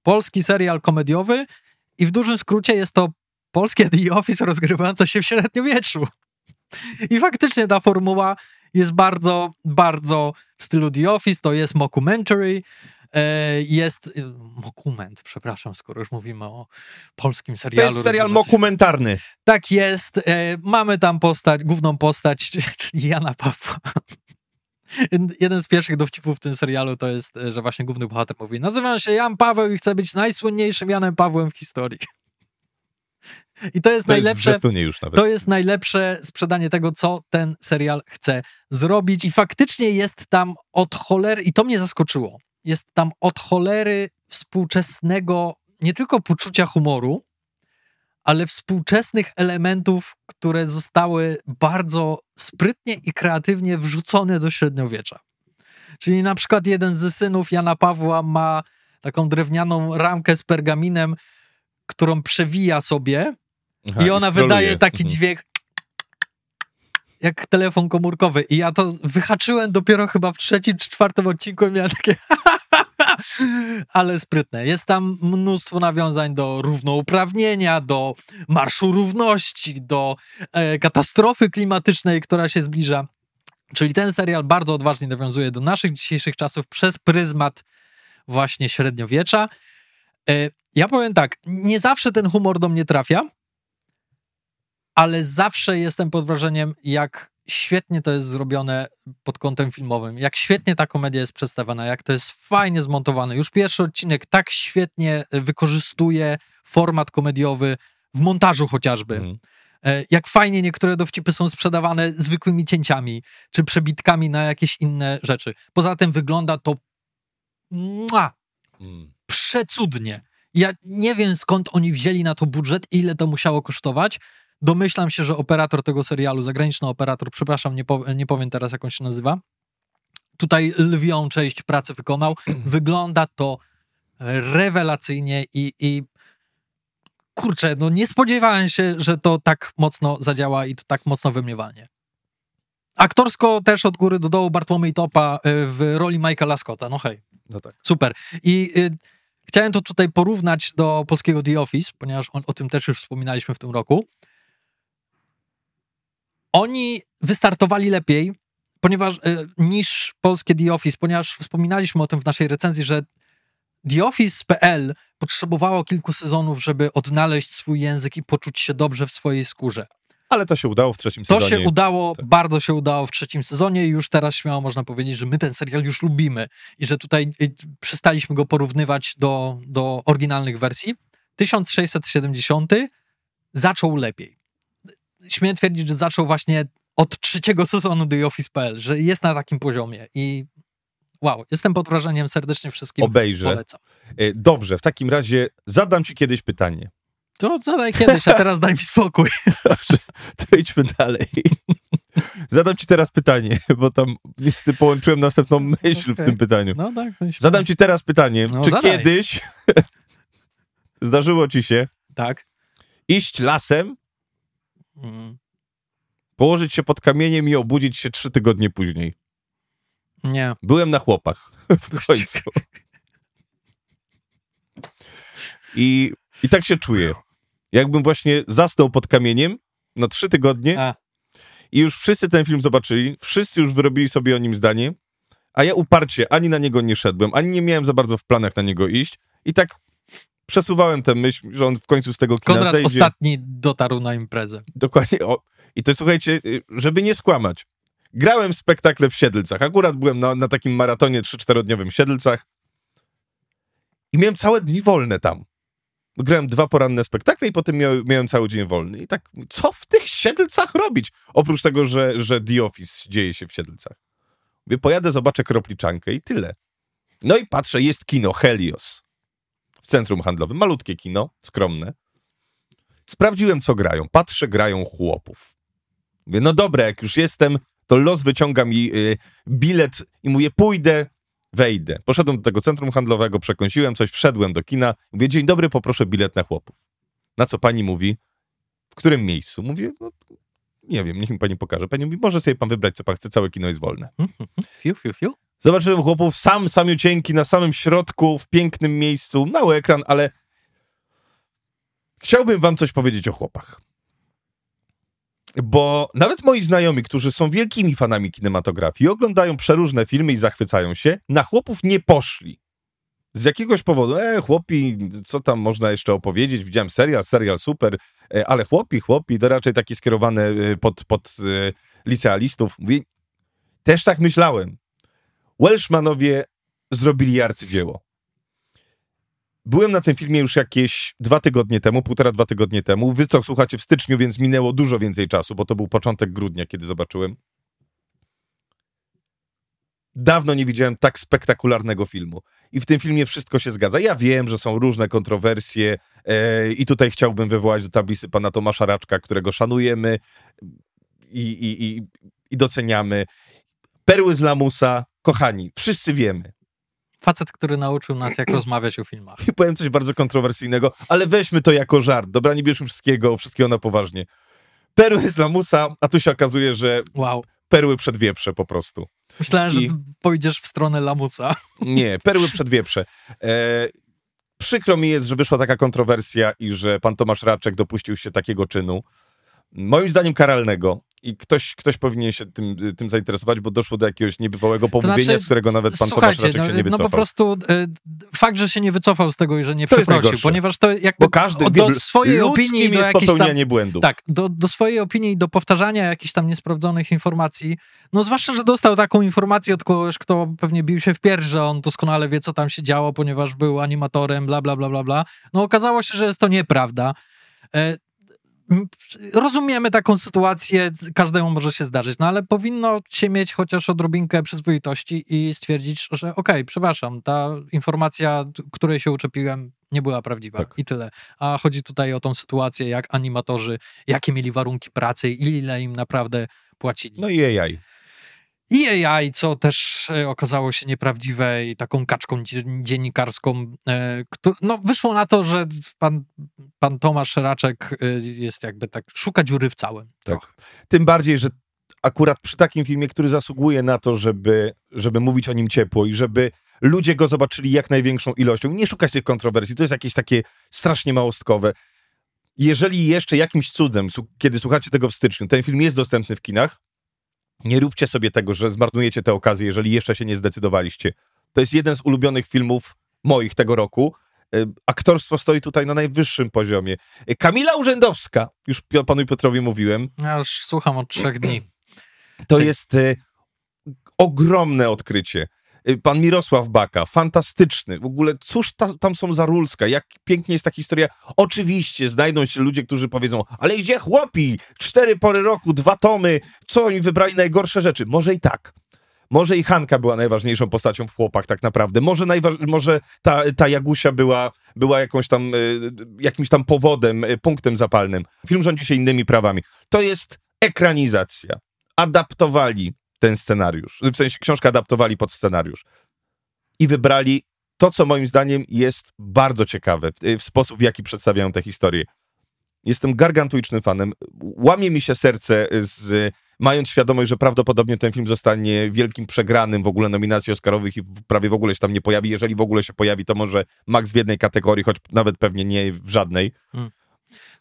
polski serial komediowy i w dużym skrócie jest to polskie The Office rozgrywające się w średniowieczu. I faktycznie ta formuła jest bardzo, bardzo w stylu The Office, to jest mockumentary, e, jest e, mokument, przepraszam, skoro już mówimy o polskim To serialu. jest serial mokumentarny. Tak jest. E, mamy tam postać, główną postać, czyli Jana Pawła. Jeden z pierwszych dowcipów w tym serialu to jest, e, że właśnie główny bohater mówi nazywam się Jan Paweł i chcę być najsłynniejszym Janem Pawłem w historii. I to jest To jest najlepsze... zwiastunie już nawet. To jest najlepsze sprzedanie tego, co ten serial chce zrobić. I faktycznie jest tam od cholery, i to mnie zaskoczyło, jest tam od cholery współczesnego nie tylko poczucia humoru, ale współczesnych elementów, które zostały bardzo sprytnie i kreatywnie wrzucone do średniowiecza. Czyli na przykład jeden ze synów Jana Pawła ma taką drewnianą ramkę z pergaminem, którą przewija sobie Aha, i ona scrolluje. wydaje taki Mhm. dźwięk jak telefon komórkowy. I ja to wyhaczyłem dopiero chyba w trzecim czy czwartym odcinku i miałem takie ale sprytne. Jest tam mnóstwo nawiązań do równouprawnienia, do Marszu Równości, do e, katastrofy klimatycznej, która się zbliża. Czyli ten serial bardzo odważnie nawiązuje do naszych dzisiejszych czasów przez pryzmat właśnie średniowiecza. E, ja powiem tak, nie zawsze ten humor do mnie trafia, ale zawsze jestem pod wrażeniem, jak świetnie to jest zrobione pod kątem filmowym, jak świetnie ta komedia jest przedstawiona, jak to jest fajnie zmontowane. Już pierwszy odcinek tak świetnie wykorzystuje format komediowy w montażu chociażby. E, Jak fajnie niektóre dowcipy są sprzedawane zwykłymi cięciami, czy przebitkami na jakieś inne rzeczy. Poza tym wygląda to mua, Mm. przecudnie. Ja nie wiem skąd oni wzięli na to budżet, ile to musiało kosztować. Domyślam się, że operator tego serialu, zagraniczny operator, przepraszam, nie, pow- nie powiem teraz jak on się nazywa, tutaj lwią część pracy wykonał. Wygląda to rewelacyjnie i, i kurczę, no nie spodziewałem się, że to tak mocno zadziała i to tak mocno we mnie walnie. Aktorsko też od góry do dołu Bartłomiej Topa y, w roli Michaela Scotta, no hej. No tak. Super. I y, chciałem to tutaj porównać do polskiego The Office, ponieważ on, o tym też już wspominaliśmy w tym roku. Oni wystartowali lepiej, ponieważ y, niż polskie The Office, ponieważ wspominaliśmy o tym w naszej recenzji, że The Office.pl potrzebowało kilku sezonów, żeby odnaleźć swój język i poczuć się dobrze w swojej skórze. Ale to się udało w trzecim To sezonie. się udało, Tak. bardzo się udało w trzecim sezonie i już teraz śmiało można powiedzieć, że my ten serial już lubimy i że tutaj przestaliśmy go porównywać do, do oryginalnych wersji. 1670 zaczął lepiej. Śmiem twierdzić, że zaczął właśnie od trzeciego sezonu The Office.pl, że jest na takim poziomie i wow, jestem pod wrażeniem serdecznie wszystkim. Obejrzę. Polecam. E, Dobrze, w takim razie zadam ci kiedyś pytanie. To zadaj kiedyś, a teraz daj mi spokój. Dobrze, to idźmy dalej. Zadam ci teraz pytanie, bo tam niestety połączyłem następną myśl w Okej. tym pytaniu. No tak. Zadam ci teraz pytanie, No, czy zadaj. kiedyś zdarzyło ci się Tak. iść lasem, Mm, położyć się pod kamieniem i obudzić się trzy tygodnie później? Nie. Byłem na chłopach w końcu. I, I tak się czuję. Jakbym właśnie zasnął pod kamieniem na trzy tygodnie A. i już wszyscy ten film zobaczyli, wszyscy już wyrobili sobie o nim zdanie, a ja uparcie ani na niego nie szedłem, ani nie miałem za bardzo w planach na niego iść i tak przesuwałem tę myśl, że on w końcu z tego kina Konrad zejdzie. ostatni dotarł na imprezę. Dokładnie. O. I to słuchajcie, y, żeby nie skłamać. Grałem spektakle w Siedlcach. Akurat byłem na, na takim maratonie 3-4-dniowym w Siedlcach i miałem całe dni wolne tam. Grałem dwa poranne spektakle i potem miał, miałem cały dzień wolny. I tak, co w tych Siedlcach robić? Oprócz tego, że, że The Office dzieje się w Siedlcach. Mówię, pojadę, zobaczę kropliczankę i tyle. No i patrzę, jest kino Helios w centrum handlowym. Malutkie kino, skromne. Sprawdziłem, co grają. Patrzę, grają chłopów. Mówię, no dobra, jak już jestem, to los wyciąga mi y, bilet i mówię, pójdę, wejdę. Poszedłem do tego centrum handlowego, przekąsiłem coś, wszedłem do kina. Mówię, dzień dobry, poproszę bilet na chłopów. Na co pani mówi? W którym miejscu? Mówię, no, nie wiem, niech mi pani pokaże. Pani mówi, może sobie pan wybrać, co pan chce, całe kino jest wolne. Fiu, fiu, fiu. Zobaczyłem chłopów sam, samiucieńki, na samym środku, w pięknym miejscu, mały ekran, ale chciałbym wam coś powiedzieć o chłopach. Bo nawet moi znajomi, którzy są wielkimi fanami kinematografii, oglądają przeróżne filmy i zachwycają się, na chłopów nie poszli. Z jakiegoś powodu, e, chłopi, co tam można jeszcze opowiedzieć? Widziałem serial, serial super, e, ale chłopi, chłopi, to raczej takie skierowane pod, pod e, licealistów. Mówię, też tak myślałem. Welshmanowie zrobili arcydzieło. Byłem na tym filmie już jakieś dwa tygodnie temu, półtora, dwa tygodnie temu. Wy co słuchacie w styczniu, więc minęło dużo więcej czasu, bo to był początek grudnia, kiedy zobaczyłem. Dawno nie widziałem tak spektakularnego filmu. I w tym filmie wszystko się zgadza. Ja wiem, że są różne kontrowersje e, i tutaj chciałbym wywołać do tablicy pana Tomasza Raczka, którego szanujemy i, i, i, i doceniamy. Perły z lamusa, kochani, wszyscy wiemy. Facet, który nauczył nas, jak rozmawiać o filmach. I powiem coś bardzo kontrowersyjnego, ale weźmy to jako żart. Dobra, nie bierzmy wszystkiego, wszystkiego na poważnie. Perły z lamusa, a tu się okazuje, że Wow. perły przed wieprze po prostu. Myślałem, że I- ty pójdziesz w stronę lamusa. Nie, perły przed wieprze. E, przykro mi jest, że wyszła taka kontrowersja i że pan Tomasz Raczek dopuścił się takiego czynu. Moim zdaniem karalnego. I ktoś, ktoś powinien się tym, tym zainteresować, bo doszło do jakiegoś niebywałego pomówienia, znaczy, z którego nawet pan Tomasz Raczek no, się nie no wycofał. po prostu e, fakt, że się nie wycofał z tego i że nie To przeprosił, ponieważ to jakby Bo każdy do swojej opinii do jest jakichś tam popełnianie błędów. Tak, do, do swojej opinii i do powtarzania jakichś tam niesprawdzonych informacji. No zwłaszcza, że dostał taką informację od kogoś, kto pewnie bił się w pierś, że on doskonale wie, co tam się działo, ponieważ był animatorem, bla, bla, bla, bla, bla. No okazało się, że jest to nieprawda. Rozumiemy taką sytuację, każdemu może się zdarzyć, no ale powinno się mieć chociaż odrobinkę przyzwoitości i stwierdzić, że okej, przepraszam, ta informacja, której się uczepiłem, nie była prawdziwa Tak. i tyle. A chodzi tutaj o tą sytuację, jak animatorzy, jakie mieli warunki pracy i ile im naprawdę płacili. No i AI. I AI, co też e, okazało się nieprawdziwe i taką kaczką dzie- dziennikarską. E, no, wyszło na to, że pan, pan Tomasz Raczek e, jest jakby tak, szuka dziury w całym. Tak. Tym bardziej, że akurat przy takim filmie, który zasługuje na to, żeby, żeby mówić o nim ciepło i żeby ludzie go zobaczyli jak największą ilością. Nie szukać tych kontrowersji, to jest jakieś takie strasznie małostkowe. Jeżeli jeszcze jakimś cudem, kiedy słuchacie tego w styczniu, ten film jest dostępny w kinach, nie róbcie sobie tego, że zmarnujecie tę okazję, jeżeli jeszcze się nie zdecydowaliście. To jest jeden z ulubionych filmów moich tego roku. E, Aktorstwo stoi tutaj na najwyższym poziomie. E, Kamila Urzędowska, już panu Piotrowi mówiłem, Ja już słucham od trzech dni. to Tak. jest e, ogromne odkrycie. E, Pan Mirosław Baka, fantastyczny. W ogóle, cóż ta, tam są za rulska, jak pięknie jest ta historia. Oczywiście znajdą się ludzie, którzy powiedzą, ale gdzie chłopi? Cztery pory roku, dwa tomy, co oni wybrali najgorsze rzeczy? Może i tak. Może i Hanka była najważniejszą postacią w chłopach, tak naprawdę. Może, może ta, ta Jagusia była, była jakąś tam, e, jakimś tam powodem, e, punktem zapalnym. Film rządzi się innymi prawami. To jest ekranizacja. Adaptowali ten scenariusz. W sensie książkę adaptowali pod scenariusz. I wybrali to, co moim zdaniem jest bardzo ciekawe w, sposób, w jaki przedstawiają tę historię. Jestem gargantuicznym fanem. Łamie mi się serce, z, mając świadomość, że prawdopodobnie ten film zostanie wielkim przegranym w ogóle nominacji Oscarowych i prawie w ogóle się tam nie pojawi. Jeżeli w ogóle się pojawi, to może max w jednej kategorii, choć nawet pewnie nie w żadnej.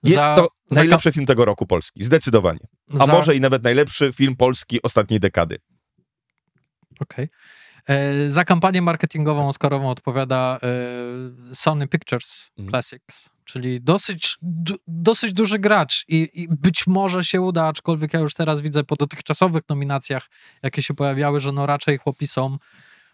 Jest Za- to za- najlepszy film tego roku polski, zdecydowanie. A Za- może i nawet najlepszy film polski ostatniej dekady. Okej. E, Za kampanię marketingową Oscarową odpowiada e, Sony Pictures Mhm. Classics, czyli dosyć, du, dosyć duży gracz I, i być może się uda, aczkolwiek ja już teraz widzę po dotychczasowych nominacjach, jakie się pojawiały, że no raczej chłopi są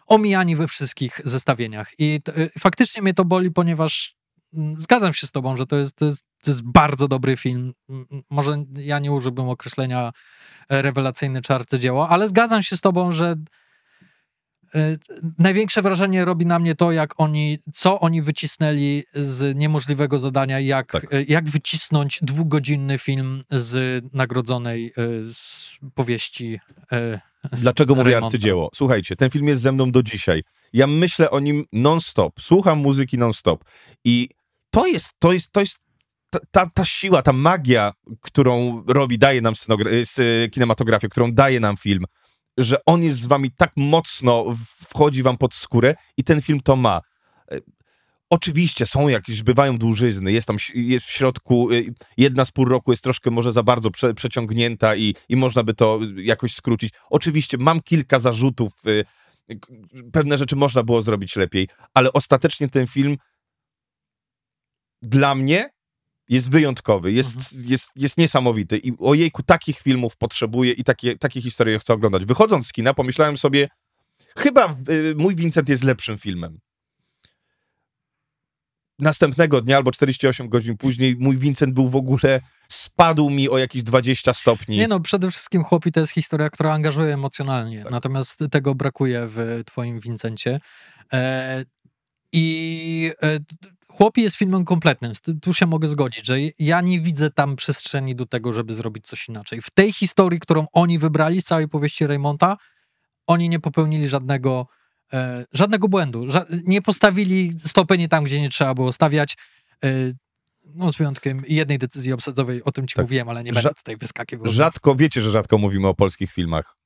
omijani we wszystkich zestawieniach. I y, faktycznie mnie to boli, ponieważ mm, zgadzam się z tobą, że to jest, to jest, to jest bardzo dobry film. Może ja nie użyłbym określenia e, rewelacyjny czy arcydzieło, ale zgadzam się z tobą, że e, największe wrażenie robi na mnie to, jak oni, co oni wycisnęli z niemożliwego zadania, jak, tak. E, jak wycisnąć dwugodzinny film z nagrodzonej z powieści Dlaczego mówię arcydzieło? Słuchajcie, ten film jest ze mną do dzisiaj. Ja myślę o nim non-stop, słucham muzyki non-stop i to jest, to jest, to jest ta, ta, ta siła, ta magia, którą robi, daje nam y, kinematografię, którą daje nam film, że on jest z wami tak mocno, wchodzi wam pod skórę i ten film to ma. Oczywiście są jakieś, bywają dłużyzny, jest tam, jest w środku, y, jedna z pół roku jest troszkę może za bardzo prze, przeciągnięta i, i można by to jakoś skrócić. Oczywiście mam kilka zarzutów, y, pewne rzeczy można było zrobić lepiej, ale ostatecznie ten film dla mnie jest wyjątkowy, jest, mhm. jest, jest niesamowity i ojejku, takich filmów potrzebuję i takie, takie historie chcę oglądać. Wychodząc z kina pomyślałem sobie, chyba y, mój Vincent jest lepszym filmem następnego dnia albo 48 godzin później mój Vincent był w ogóle, spadł mi o jakieś 20 stopni. Nie no, przede wszystkim Chłopi to jest historia, która angażuje emocjonalnie, tak. natomiast tego brakuje w twoim Vincencie. E, I e, Chłopi jest filmem kompletnym, tu się mogę zgodzić, że ja nie widzę tam przestrzeni do tego, żeby zrobić coś inaczej. W tej historii, którą oni wybrali z całej powieści Raymonta, oni nie popełnili żadnego E, żadnego błędu. Ża nie postawili stopy tam, gdzie nie trzeba było stawiać. E, no, z wyjątkiem jednej decyzji obsadzowej, o tym ci tak. mówiłem, ale nie będę tutaj wyskakiwał. Rzadko, wiecie, że rzadko mówimy o polskich filmach.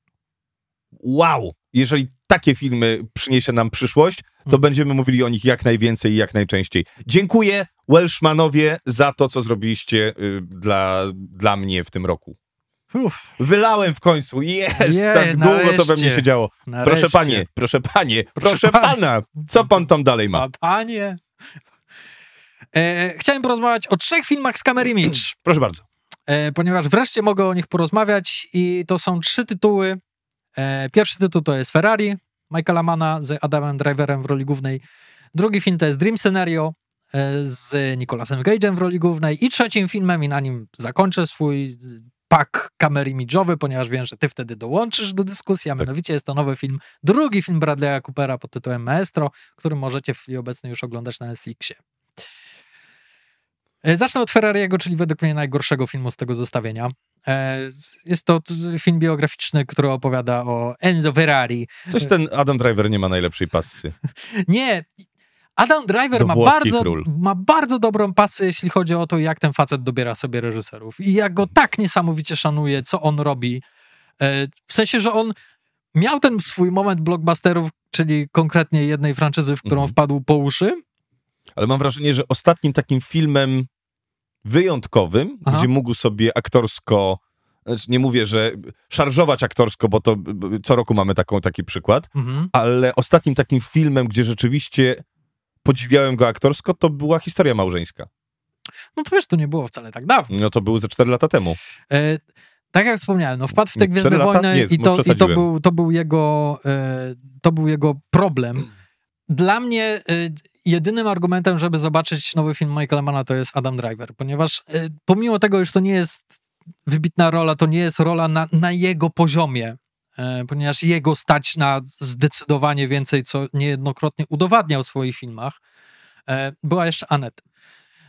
Wow! Jeżeli takie filmy przyniesie nam przyszłość, to hmm. będziemy mówili o nich jak najwięcej i jak najczęściej. Dziękuję Welshmanowie za to, co zrobiliście y, dla, dla mnie w tym roku. Uf. Wylałem w końcu. Jest! Je, tak długo to we mnie się działo. Nareszcie. Proszę panie, proszę panie, proszę, proszę pana. Co pan tam dalej ma? Panie. E, chciałem porozmawiać o trzech filmach z Kamery Mitch. Proszę bardzo. E, ponieważ wreszcie mogę o nich porozmawiać i to są trzy tytuły. E, pierwszy tytuł to jest Ferrari, Michaela Mana z Adamem Driverem w roli głównej. Drugi film to jest Dream Scenario e, z Nicolasem Cage'em w roli głównej i trzecim filmem, i na nim zakończę swój pak kamery imidżowy, ponieważ wiem, że ty wtedy dołączysz do dyskusji, a tak. mianowicie jest to nowy film, drugi film Bradley'a Coopera pod tytułem Maestro, który możecie w chwili obecnej już oglądać na Netflixie. E, zacznę od Ferrariego, czyli według mnie najgorszego filmu z tego zestawienia. E, jest to film biograficzny, który opowiada o Enzo Ferrari. Coś ten Adam Driver nie ma najlepszej pasy. nie, Adam Driver ma bardzo, ma bardzo dobrą pasję, jeśli chodzi o to, jak ten facet dobiera sobie reżyserów. I ja go tak niesamowicie szanuję, co on robi. E, w sensie, że on miał ten swój moment blockbusterów, czyli konkretnie jednej franczyzy, w którą mhm. wpadł po uszy. Ale mam wrażenie, że ostatnim takim filmem wyjątkowym, Aha. gdzie mógł sobie aktorsko znaczy nie mówię, że szarżować aktorsko, bo to co roku mamy taką, taki przykład, mhm. ale ostatnim takim filmem, gdzie rzeczywiście podziwiałem go aktorsko, to była historia małżeńska. No to wiesz, to nie było wcale tak dawno. No to było ze 4 lata temu. E, tak jak wspomniałem, no wpadł w te Gwiezdne Wojny nie, i, to, i to, był, to, był jego, e, to był jego problem. Dla mnie e, jedynym argumentem, żeby zobaczyć nowy film Michaela Mana to jest Adam Driver, ponieważ e, pomimo tego, że to nie jest wybitna rola, to nie jest rola na, na jego poziomie. E, ponieważ jego stać na zdecydowanie więcej, co niejednokrotnie udowadniał w swoich filmach. E, była jeszcze Anet.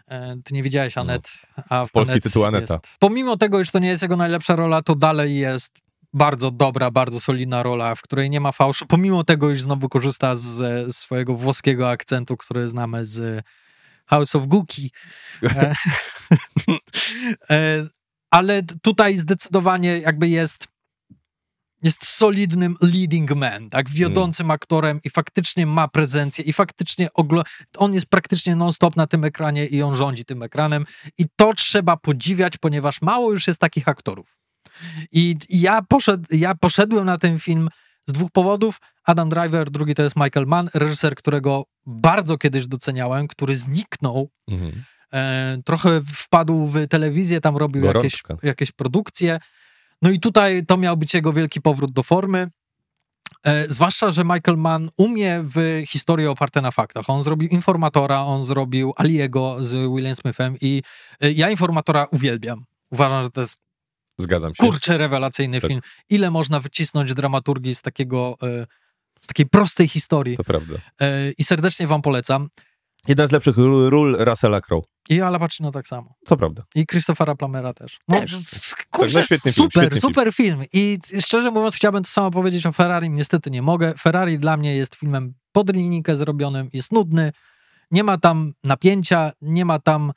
E, ty nie widziałeś no. Anet, a w Polski Anet tytuł Aneta. Jest. Pomimo tego, iż to nie jest jego najlepsza rola, to dalej jest bardzo dobra, bardzo solidna rola, w której nie ma fałszu, pomimo tego, iż znowu korzysta z swojego włoskiego akcentu, który znamy z House of Gucci. Ale tutaj zdecydowanie jakby jest jest solidnym leading man, tak, wiodącym hmm. aktorem i faktycznie ma prezencję i faktycznie on jest praktycznie non-stop na tym ekranie i on rządzi tym ekranem i to trzeba podziwiać, ponieważ mało już jest takich aktorów. I, i ja, poszedł, ja poszedłem na ten film z dwóch powodów. Adam Driver, drugi to jest Michael Mann, reżyser, którego bardzo kiedyś doceniałem, który zniknął mhm. E, trochę wpadł w telewizję, tam robił jakieś, jakieś produkcje. No i tutaj to miał być jego wielki powrót do formy. E, zwłaszcza, że Michael Mann umie w historii oparte na faktach. On zrobił Informatora, on zrobił Aliego z William Smithem i e, ja Informatora uwielbiam. Uważam, że to jest Zgadzam się. kurczę rewelacyjny Tak. film. Ile można wycisnąć dramaturgii z takiego, e, z takiej prostej historii. To prawda. E, I serdecznie wam polecam. Jedna z lepszych ról, ról Russella Crowe. I Al Pacino tak samo. To prawda. I Christophera Plamera też. No, Też. s- Tak, kurczę, no świetny film, super, super film. I szczerze mówiąc, chciałbym to samo powiedzieć o Ferrari. Niestety nie mogę. Ferrari dla mnie jest filmem pod linijkę zrobionym, jest nudny. Nie ma tam napięcia, nie ma tam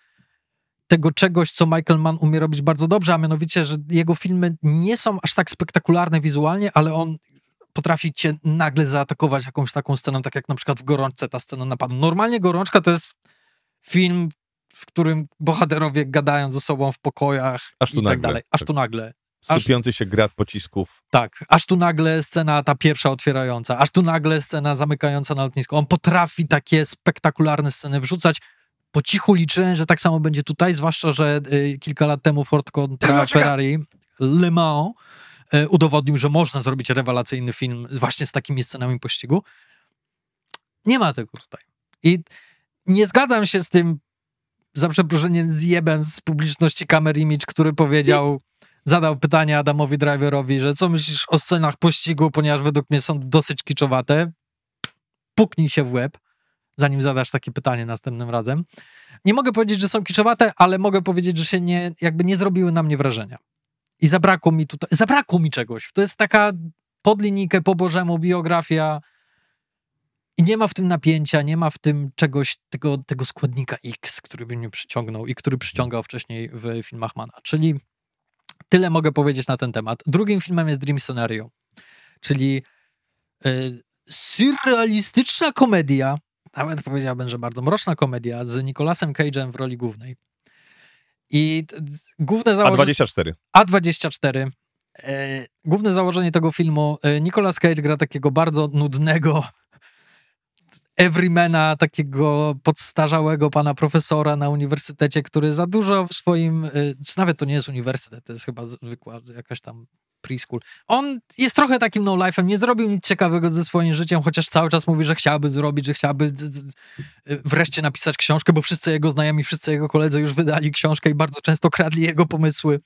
tego czegoś, co Michael Mann umie robić bardzo dobrze, a mianowicie, że jego filmy nie są aż tak spektakularne wizualnie, ale on potrafi cię nagle zaatakować jakąś taką sceną, tak jak na przykład w Gorączce ta scena napadu. Normalnie Gorączka to jest film, w którym bohaterowie gadają ze sobą w pokojach Aż tu i tak nagle. dalej. Aż Tak. tu nagle. Aż- Sypiący się grat pocisków. Tak, aż tu nagle scena ta pierwsza otwierająca, aż tu nagle scena zamykająca na lotnisku. On potrafi takie spektakularne sceny wrzucać. Po cichu liczyłem, że tak samo będzie tutaj, zwłaszcza, że y, kilka lat temu Ford kontra. Ferrari Le Mans y, udowodnił, że można zrobić rewelacyjny film właśnie z takimi scenami pościgu. Nie ma tego tutaj. I nie zgadzam się z tym, za przeproszeniem, zjebem z publiczności Camera Image, który powiedział, zadał pytanie Adamowi Driverowi, że co myślisz o scenach pościgu, ponieważ według mnie są dosyć kiczowate. Puknij się w łeb, zanim zadasz takie pytanie następnym razem. Nie mogę powiedzieć, że są kiczowate, ale mogę powiedzieć, że się nie, jakby nie zrobiły na mnie wrażenia. I zabrakło mi tutaj, zabrakło mi czegoś. To jest taka pod linijkę po Bożemu biografia i nie ma w tym napięcia, nie ma w tym czegoś, tego, tego składnika X, który by mnie przyciągnął i który przyciągał wcześniej w filmach Mana. Czyli tyle mogę powiedzieć na ten temat. Drugim filmem jest Dream Scenario, czyli y, surrealistyczna komedia, nawet powiedziałbym, że bardzo mroczna komedia z Nicolasem Cage'em w roli głównej. I główne założenie... A24. A24. E, główne założenie tego filmu, e, Nicolas Cage gra takiego bardzo nudnego everymana, takiego podstarzałego pana profesora na uniwersytecie, który za dużo w swoim, e, czy nawet to nie jest uniwersytet, to jest chyba zwykła jakaś tam preschool. On jest trochę takim no-life'em, nie zrobił nic ciekawego ze swoim życiem, chociaż cały czas mówi, że chciałby zrobić, że z- e, wreszcie napisać książkę, bo wszyscy jego znajomi, wszyscy jego koledzy już wydali książkę i bardzo często kradli jego pomysły.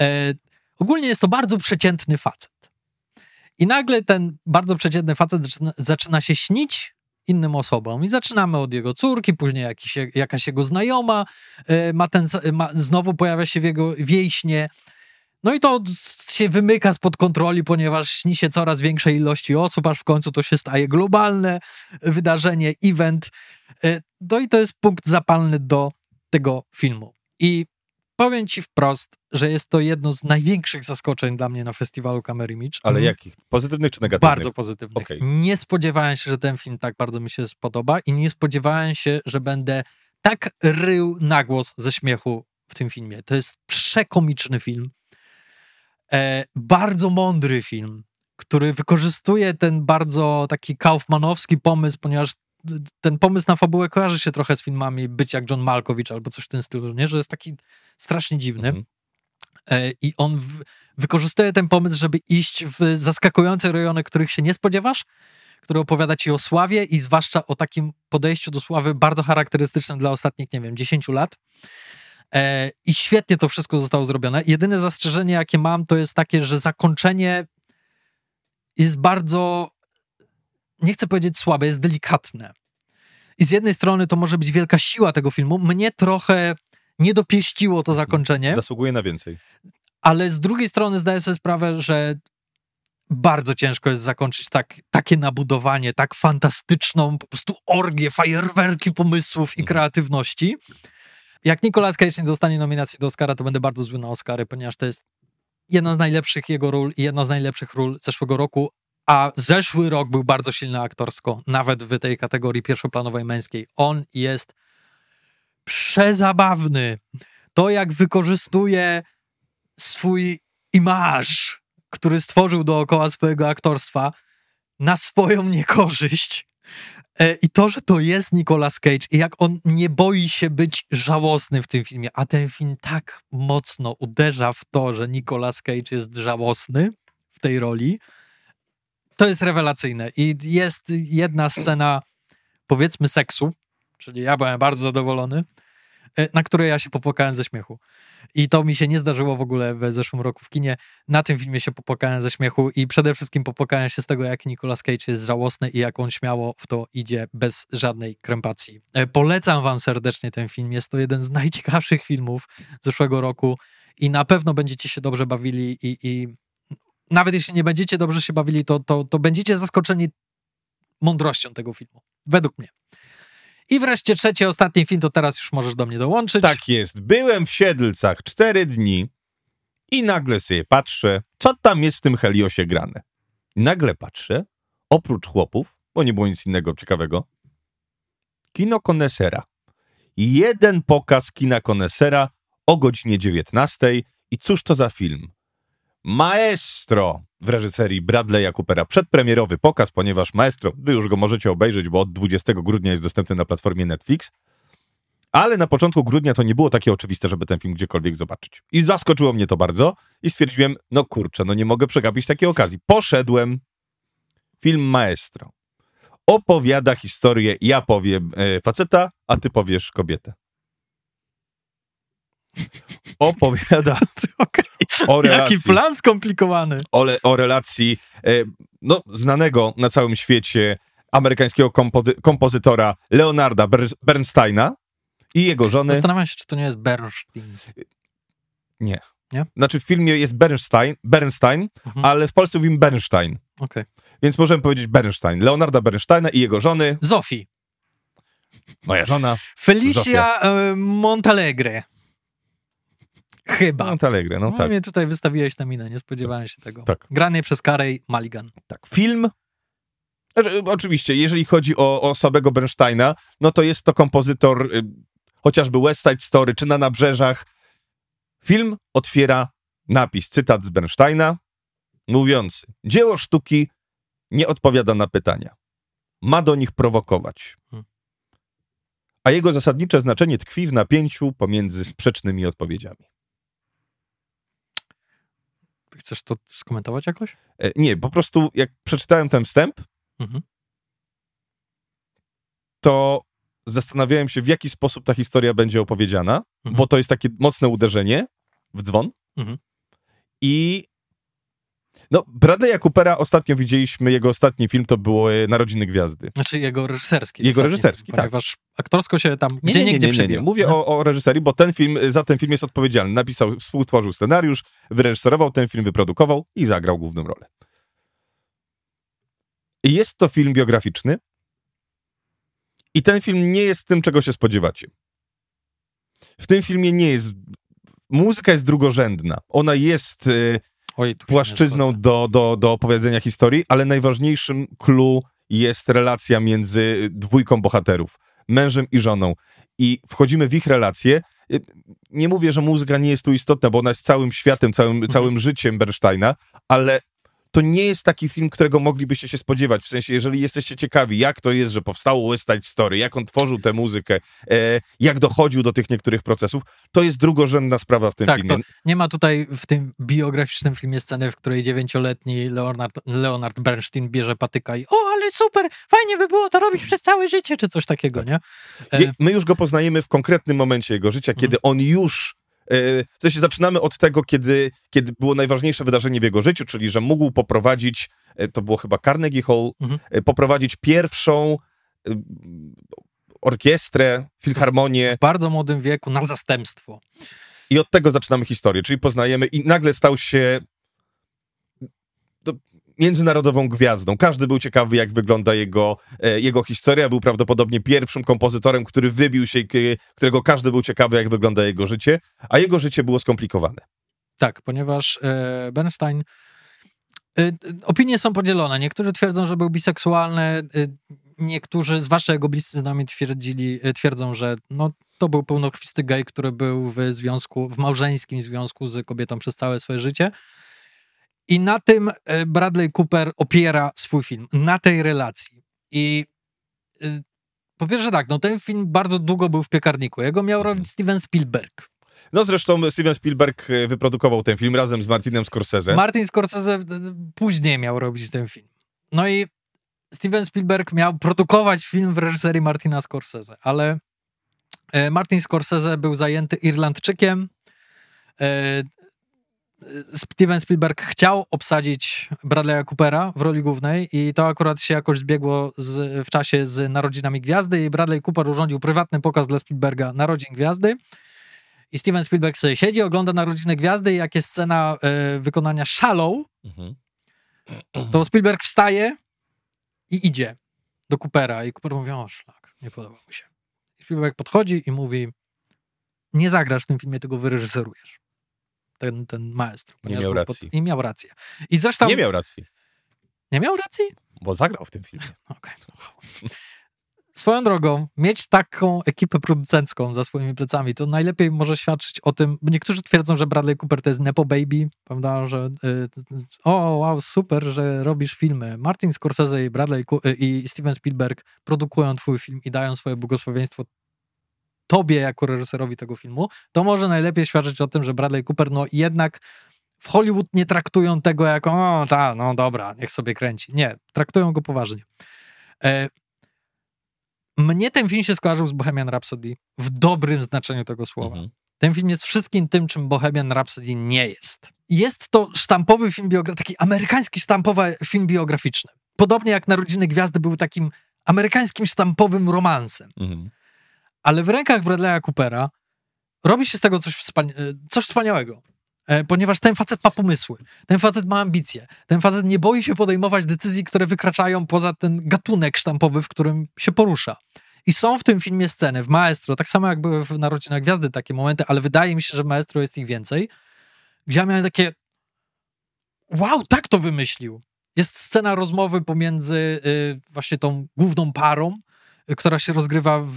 E, ogólnie jest to bardzo przeciętny facet. I nagle ten bardzo przeciętny facet zaczyna, zaczyna się śnić innym osobom. I zaczynamy od jego córki, później jakiś, jakaś jego znajoma e, ma ten, ma, znowu pojawia się w, jego, w jej śnie. No i to się wymyka spod kontroli, ponieważ śni się coraz większej ilości osób, aż w końcu to się staje globalne wydarzenie, event. E, No i to jest punkt zapalny do tego filmu. I powiem ci wprost, że jest to jedno z największych zaskoczeń dla mnie na festiwalu Camera Image. Ale Mhm. jakich? Pozytywnych czy negatywnych? Bardzo pozytywnych. Okej. Nie spodziewałem się, że ten film tak bardzo mi się spodoba i nie spodziewałem się, że będę tak rył na głos ze śmiechu w tym filmie. To jest przekomiczny film. E, bardzo mądry film, który wykorzystuje ten bardzo taki kaufmanowski pomysł, ponieważ ten pomysł na fabułę kojarzy się trochę z filmami Być jak John Malkowicz albo coś w tym stylu, nie? Że jest taki strasznie dziwny. Mhm. E, I on w, wykorzystuje ten pomysł, żeby iść w zaskakujące rejony, których się nie spodziewasz, które opowiada ci o sławie i zwłaszcza o takim podejściu do sławy bardzo charakterystycznym dla ostatnich, nie wiem, 10 lat. E, I świetnie to wszystko zostało zrobione. Jedyne zastrzeżenie, jakie mam, to jest takie, że zakończenie jest bardzo, nie chcę powiedzieć słabe, jest delikatne. I z jednej strony to może być wielka siła tego filmu. Mnie trochę nie dopieściło to zakończenie Zasługuje na więcej. ale z drugiej strony zdaję sobie sprawę, że bardzo ciężko jest zakończyć tak, takie nabudowanie, tak fantastyczną po prostu orgię, fajerwerki pomysłów i Mhm. kreatywności. Jak Nicolas Cage nie dostanie nominacji do Oscara, to będę bardzo zły na Oscary, ponieważ to jest jedna z najlepszych jego ról i jedna z najlepszych ról zeszłego roku, a zeszły rok był bardzo silny aktorsko, nawet w tej kategorii pierwszoplanowej męskiej. On jest przezabawny. To, jak wykorzystuje swój imaż, który stworzył dookoła swojego aktorstwa, na swoją niekorzyść. E, I to, że to jest Nicolas Cage i jak on nie boi się być żałosny w tym filmie, a ten film tak mocno uderza w to, że Nicolas Cage jest żałosny w tej roli, to jest rewelacyjne. I jest jedna scena, powiedzmy, seksu, czyli ja byłem bardzo zadowolony, e, na której ja się popłakałem ze śmiechu. I to mi się nie zdarzyło w ogóle w zeszłym roku w kinie. Na tym filmie się popłakałem ze śmiechu i przede wszystkim popłakałem się z tego, jak Nicolas Cage jest żałosny i jak on śmiało w to idzie bez żadnej krępacji. E, polecam wam serdecznie ten film. Jest to jeden z najciekawszych filmów zeszłego roku i na pewno będziecie się dobrze bawili i, i nawet jeśli nie będziecie dobrze się bawili, to, to, to będziecie zaskoczeni mądrością tego filmu. Według mnie. I wreszcie trzeci, ostatni film, to teraz już możesz do mnie dołączyć. Tak jest. Byłem w Siedlcach cztery dni i nagle sobie patrzę, co tam jest w tym Heliosie grane. I nagle patrzę, oprócz chłopów, bo nie było nic innego ciekawego, kino konesera. Jeden pokaz kina konesera o godzinie 19 i cóż to za film? Maestro w reżyserii Bradley'a Coopera. Przedpremierowy pokaz, ponieważ Maestro, wy już go możecie obejrzeć, bo od 20 grudnia jest dostępny na platformie Netflix. Ale na początku grudnia to nie było takie oczywiste, żeby ten film gdziekolwiek zobaczyć. I zaskoczyło mnie to bardzo i stwierdziłem, no kurczę, no nie mogę przegapić takiej okazji. Poszedłem. Film Maestro. Opowiada historię, ja powiem e, faceta, a ty powiesz kobietę. Opowiada o relacji. Jaki plan skomplikowany. O, o relacji e, no, znanego na całym świecie amerykańskiego kompozy kompozytora Leonarda Ber Bernsteina i jego żony. Zastanawiam się, czy to nie jest Bernstein. Nie. Nie? Znaczy w filmie jest Bernstein, Bernstein mhm. ale w Polsce mówimy Bernstein. Okay. Więc możemy powiedzieć Bernstein. Leonarda Bernsteina i jego żony. Zofii. Moja żona. Felicia Zofia. E, Montalegre. Chyba. Montalegre, no, no tak. mnie tutaj wystawiłeś na minę, nie spodziewałem się tego. Tak. Grany przez Carey Mulligan. Tak. Film znaczy, Oczywiście, jeżeli chodzi o, o samego Bernsteina, no to jest to kompozytor y, chociażby West Side Story, czy na Nabrzeżach. Film otwiera napis, cytat z Bernsteina, mówiący: Dzieło sztuki nie odpowiada na pytania. Ma do nich prowokować. Hmm. A jego zasadnicze znaczenie tkwi w napięciu pomiędzy sprzecznymi odpowiedziami. Chcesz to skomentować jakoś? E, nie, po prostu jak przeczytałem ten wstęp, mhm. to zastanawiałem się, w jaki sposób ta historia będzie opowiedziana, mhm. bo to jest takie mocne uderzenie w dzwon. Mhm. I no, Bradley'a Coopera ostatnio widzieliśmy, jego ostatni film to było Narodziny Gwiazdy. Znaczy jego reżyserski. Jego reżyserski, tak. Ponieważ aktorsko się tam nie, gdzie nie, nie, nie, nie, Mówię o, o reżyserii, bo ten film, za ten film jest odpowiedzialny. Napisał, współtworzył scenariusz, wyreżyserował ten film, wyprodukował i zagrał główną rolę. I jest to film biograficzny i ten film nie jest tym, czego się spodziewacie. W tym filmie nie jest... Muzyka jest drugorzędna. Ona jest... Yy, Oj, płaszczyzną do, do, do opowiedzenia historii, ale najważniejszym clue jest relacja między dwójką bohaterów, mężem i żoną. I wchodzimy w ich relacje. Nie mówię, że muzyka nie jest tu istotna, bo ona jest całym światem, całym, mhm. całym życiem Bernsteina, ale to nie jest taki film, którego moglibyście się spodziewać. W sensie, jeżeli jesteście ciekawi, jak to jest, że powstało West Side Story, jak on tworzył tę muzykę, e, jak dochodził do tych niektórych procesów, to jest drugorzędna sprawa w tym tak, filmie. nie ma tutaj w tym biograficznym filmie sceny, w której dziewięcioletni Leonard, Leonard Bernstein bierze patyka i o, ale super, fajnie by było to robić przez całe życie, czy coś takiego, nie? E... My już go poznajemy w konkretnym momencie jego życia, kiedy mhm. on już w sensie zaczynamy od tego, kiedy, kiedy było najważniejsze wydarzenie w jego życiu, czyli że mógł poprowadzić, e, to było chyba Carnegie Hall, mhm. E, poprowadzić pierwszą orkiestrę, filharmonię. W bardzo młodym wieku na zastępstwo. I od tego zaczynamy historię, czyli poznajemy i nagle stał się międzynarodową gwiazdą. Każdy był ciekawy, jak wygląda jego, e, jego historia. Był prawdopodobnie pierwszym kompozytorem, który wybił się, którego każdy był ciekawy, jak wygląda jego życie, a jego życie było skomplikowane. Tak, ponieważ e, Bernstein. E, opinie są podzielone. Niektórzy twierdzą, że był biseksualny, niektórzy, zwłaszcza jego bliscy znami, twierdzili, twierdzą, że no, to był pełnokrwisty gej, który był w związku, w małżeńskim związku z kobietą przez całe swoje życie. I na tym e, Bradley Cooper opiera swój film, na tej relacji. I y, po pierwsze tak, no ten film bardzo długo był w piekarniku. Jego miał robić Steven Spielberg. No zresztą Steven Spielberg e, wyprodukował ten film razem z Martinem Scorsese. Martin Scorsese później miał robić ten film. No i Steven Spielberg miał produkować film w reżyserii Martina Scorsese, ale e, Martin Scorsese był zajęty Irlandczykiem. E, Steven Spielberg chciał obsadzić Bradley'a Coopera w roli głównej i to akurat się jakoś zbiegło z, w czasie z Narodzinami Gwiazdy i Bradley Cooper urządził prywatny pokaz dla Spielberga Narodzin Gwiazdy i Steven Spielberg sobie siedzi, ogląda Narodziny Gwiazdy i jak jest scena e, wykonania Shallow, Mhm. to Spielberg wstaje i idzie do Coopera i Cooper mówi, o szlak, nie podoba mu się. I Spielberg podchodzi i mówi, nie zagrasz w tym filmie, tego wyreżyserujesz. Ten, ten maestro. ponieważ miał racji. I miał rację. I zresztą... Nie miał racji, Nie miał racji? bo zagrał w tym filmie. Okej. Swoją drogą, mieć taką ekipę producencką za swoimi plecami, to najlepiej może świadczyć o tym, bo niektórzy twierdzą, że Bradley Cooper to jest nepo baby, prawda, że y, o, wow, super, że robisz filmy. Martin Scorsese i Bradley y, i Steven Spielberg produkują twój film i dają swoje błogosławieństwo tobie jako reżyserowi tego filmu, to może najlepiej świadczyć o tym, że Bradley Cooper, no jednak w Hollywood nie traktują tego jako, o, ta, no dobra, niech sobie kręci. Nie, traktują go poważnie. E, mnie ten film się skojarzył z Bohemian Rhapsody w dobrym znaczeniu tego słowa. Mhm. Ten film jest wszystkim tym, czym Bohemian Rhapsody nie jest. Jest to sztampowy film biograficzny, taki amerykański sztampowy film biograficzny. Podobnie jak Narodziny Gwiazdy był takim amerykańskim sztampowym romansem. Mhm. Ale w rękach Bradley'a Coopera robi się z tego coś, wspania- e, coś wspaniałego. E, Ponieważ ten facet ma pomysły, ten facet ma ambicje, ten facet nie boi się podejmować decyzji, które wykraczają poza ten gatunek sztampowy, w którym się porusza. I są w tym filmie sceny, w Maestro, tak samo jak były w Narodzinach Gwiazdy takie momenty, ale wydaje mi się, że w Maestro jest ich więcej, gdzie ja miałem takie wow, tak to wymyślił. Jest scena rozmowy pomiędzy y, właśnie tą główną parą, która się rozgrywa w,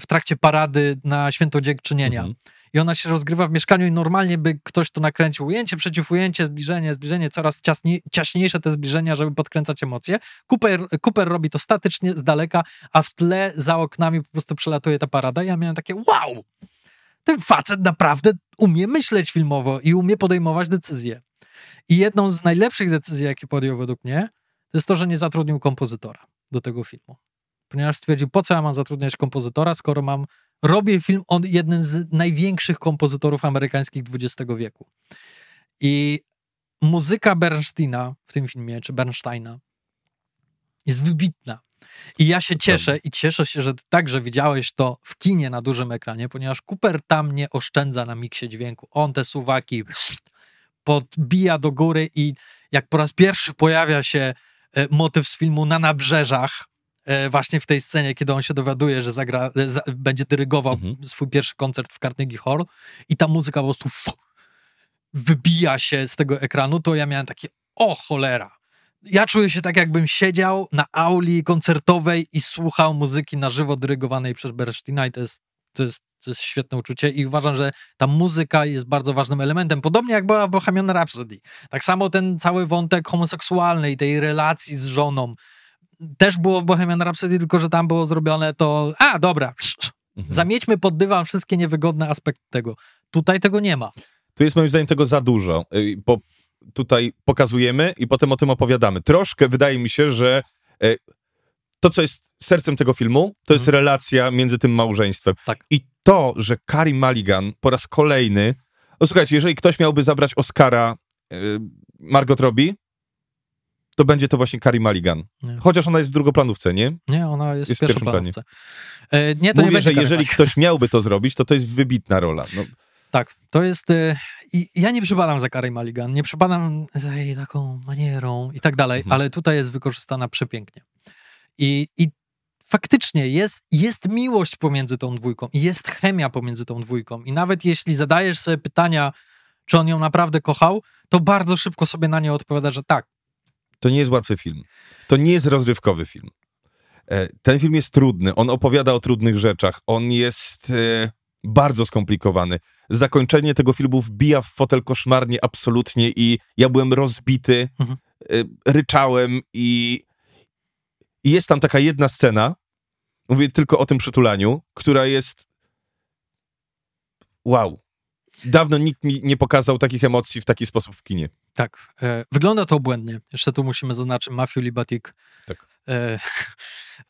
w trakcie parady na Święto Dziękczynienia. Mhm. I ona się rozgrywa w mieszkaniu i normalnie by ktoś tu nakręcił ujęcie, przeciw ujęcie, zbliżenie, zbliżenie, coraz ciasniej, ciaśniejsze te zbliżenia, żeby podkręcać emocje. Cooper, Cooper robi to statycznie, z daleka, a w tle za oknami po prostu przelatuje ta parada. I ja miałem takie wow! Ten facet naprawdę umie myśleć filmowo i umie podejmować decyzje. I jedną z najlepszych decyzji, jakie podjął według mnie, to jest to, że nie zatrudnił kompozytora do tego filmu. Ponieważ stwierdził, po co ja mam zatrudniać kompozytora, skoro mam robię film o jednym z największych kompozytorów amerykańskich XX wieku. I muzyka Bernsteina w tym filmie, czy Bernsteina, jest wybitna. I ja się cieszę i cieszę się, że także widziałeś to w kinie na dużym ekranie, ponieważ Cooper tam nie oszczędza na miksie dźwięku. On te suwaki podbija do góry i jak po raz pierwszy pojawia się e, motyw z filmu na nabrzeżach, właśnie w tej scenie, kiedy on się dowiaduje, że zagra, e, za, będzie dyrygował Mhm. swój pierwszy koncert w Carnegie Hall i ta muzyka po prostu fu, wybija się z tego ekranu, to ja miałem takie, o cholera. Ja czuję się tak, jakbym siedział na auli koncertowej i słuchał muzyki na żywo dyrygowanej przez Bernsteina i to jest, to jest, to jest świetne uczucie i uważam, że ta muzyka jest bardzo ważnym elementem, podobnie jak była w Bohemian Rhapsody. Tak samo ten cały wątek homoseksualny i tej relacji z żoną też było w Bohemian Rhapsody, tylko że tam było zrobione to, a dobra, Mhm. zamiećmy pod dywan wszystkie niewygodne aspekty tego. Tutaj tego nie ma. Tu jest moim zdaniem tego za dużo, y, bo tutaj pokazujemy i potem o tym opowiadamy. Troszkę wydaje mi się, że y, to, co jest sercem tego filmu, to jest Mhm. relacja między tym małżeństwem. Tak. I to, że Karim Maligan po raz kolejny... No słuchajcie, jeżeli ktoś miałby zabrać Oscara y, Margot Robbie, to będzie to właśnie Karim Maligan. Nie. Chociaż ona jest w drugoplanówce, nie? Nie, ona jest, Jest w pierwszym pierwszoplanówce. E, nie, to nie Mówię, będzie że jeżeli Malik. ktoś miałby to zrobić, to to jest wybitna rola. No, Tak, to jest... E, I ja nie przypadam za Karim Maligan, nie przypadam za jej taką manierą i tak dalej, Mhm. ale tutaj jest wykorzystana przepięknie. I, i faktycznie jest, jest miłość pomiędzy tą dwójką i jest chemia pomiędzy tą dwójką. I nawet jeśli zadajesz sobie pytania, czy on ją naprawdę kochał, to bardzo szybko sobie na nie odpowiada, że tak. To nie jest łatwy film. To nie jest rozrywkowy film. E, Ten film jest trudny. On opowiada o trudnych rzeczach. On jest e, bardzo skomplikowany. Zakończenie tego filmu wbija w fotel koszmarnie absolutnie i ja byłem rozbity, Mhm. e, ryczałem i, i jest tam taka jedna scena, mówię tylko o tym przytulaniu, która jest wow. Dawno nikt mi nie pokazał takich emocji w taki sposób w kinie. Tak, e, wygląda to obłędnie. Jeszcze tu musimy zaznaczyć, Matthew Libatik Tak. e,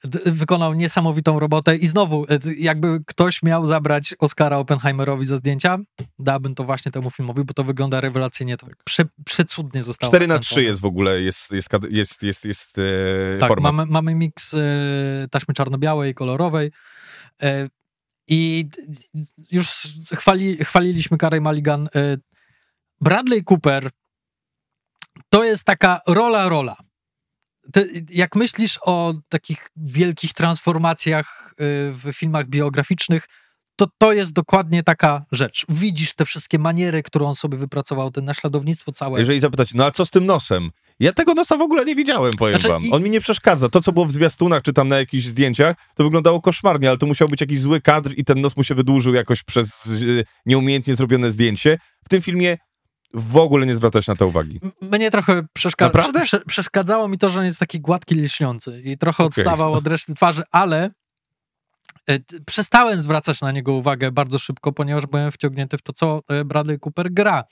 wykonał niesamowitą robotę i znowu, e, jakby ktoś miał zabrać Oscara Oppenheimerowi za zdjęcia, dałbym to właśnie temu filmowi, bo to wygląda rewelacyjnie, to prze, przecudnie zostało 4 na nakręcone. 3 jest w ogóle, jest, jest, jest, jest, jest e, Tak, format. mamy, mamy miks e, taśmy czarno-białej, kolorowej e, i już chwali, chwaliliśmy Carey Mulligan. E, Bradley Cooper to jest taka rola-rola. Ty, jak myślisz o takich wielkich transformacjach e, w filmach biograficznych, to to jest dokładnie taka rzecz. Widzisz te wszystkie maniery, on sobie wypracował, te naśladownictwo całe. Jeżeli zapytać, no a co z tym nosem? Ja tego nosa w ogóle nie widziałem, powiem Znaczy, wam. i- On mi nie przeszkadza. To, co było w zwiastunach, czy tam na jakichś zdjęciach, to wyglądało koszmarnie, ale to musiał być jakiś zły kadr i ten nos mu się wydłużył jakoś przez e, nieumiejętnie zrobione zdjęcie. W tym filmie w ogóle nie zwracać na to uwagi. Mnie trochę przeszka- Naprawdę? prze- przeszkadzało mi to, że on jest taki gładki, lśniący i trochę odstawał od reszty twarzy, ale e, przestałem zwracać na niego uwagę bardzo szybko, ponieważ byłem wciągnięty w to, co e, Bradley Cooper gra.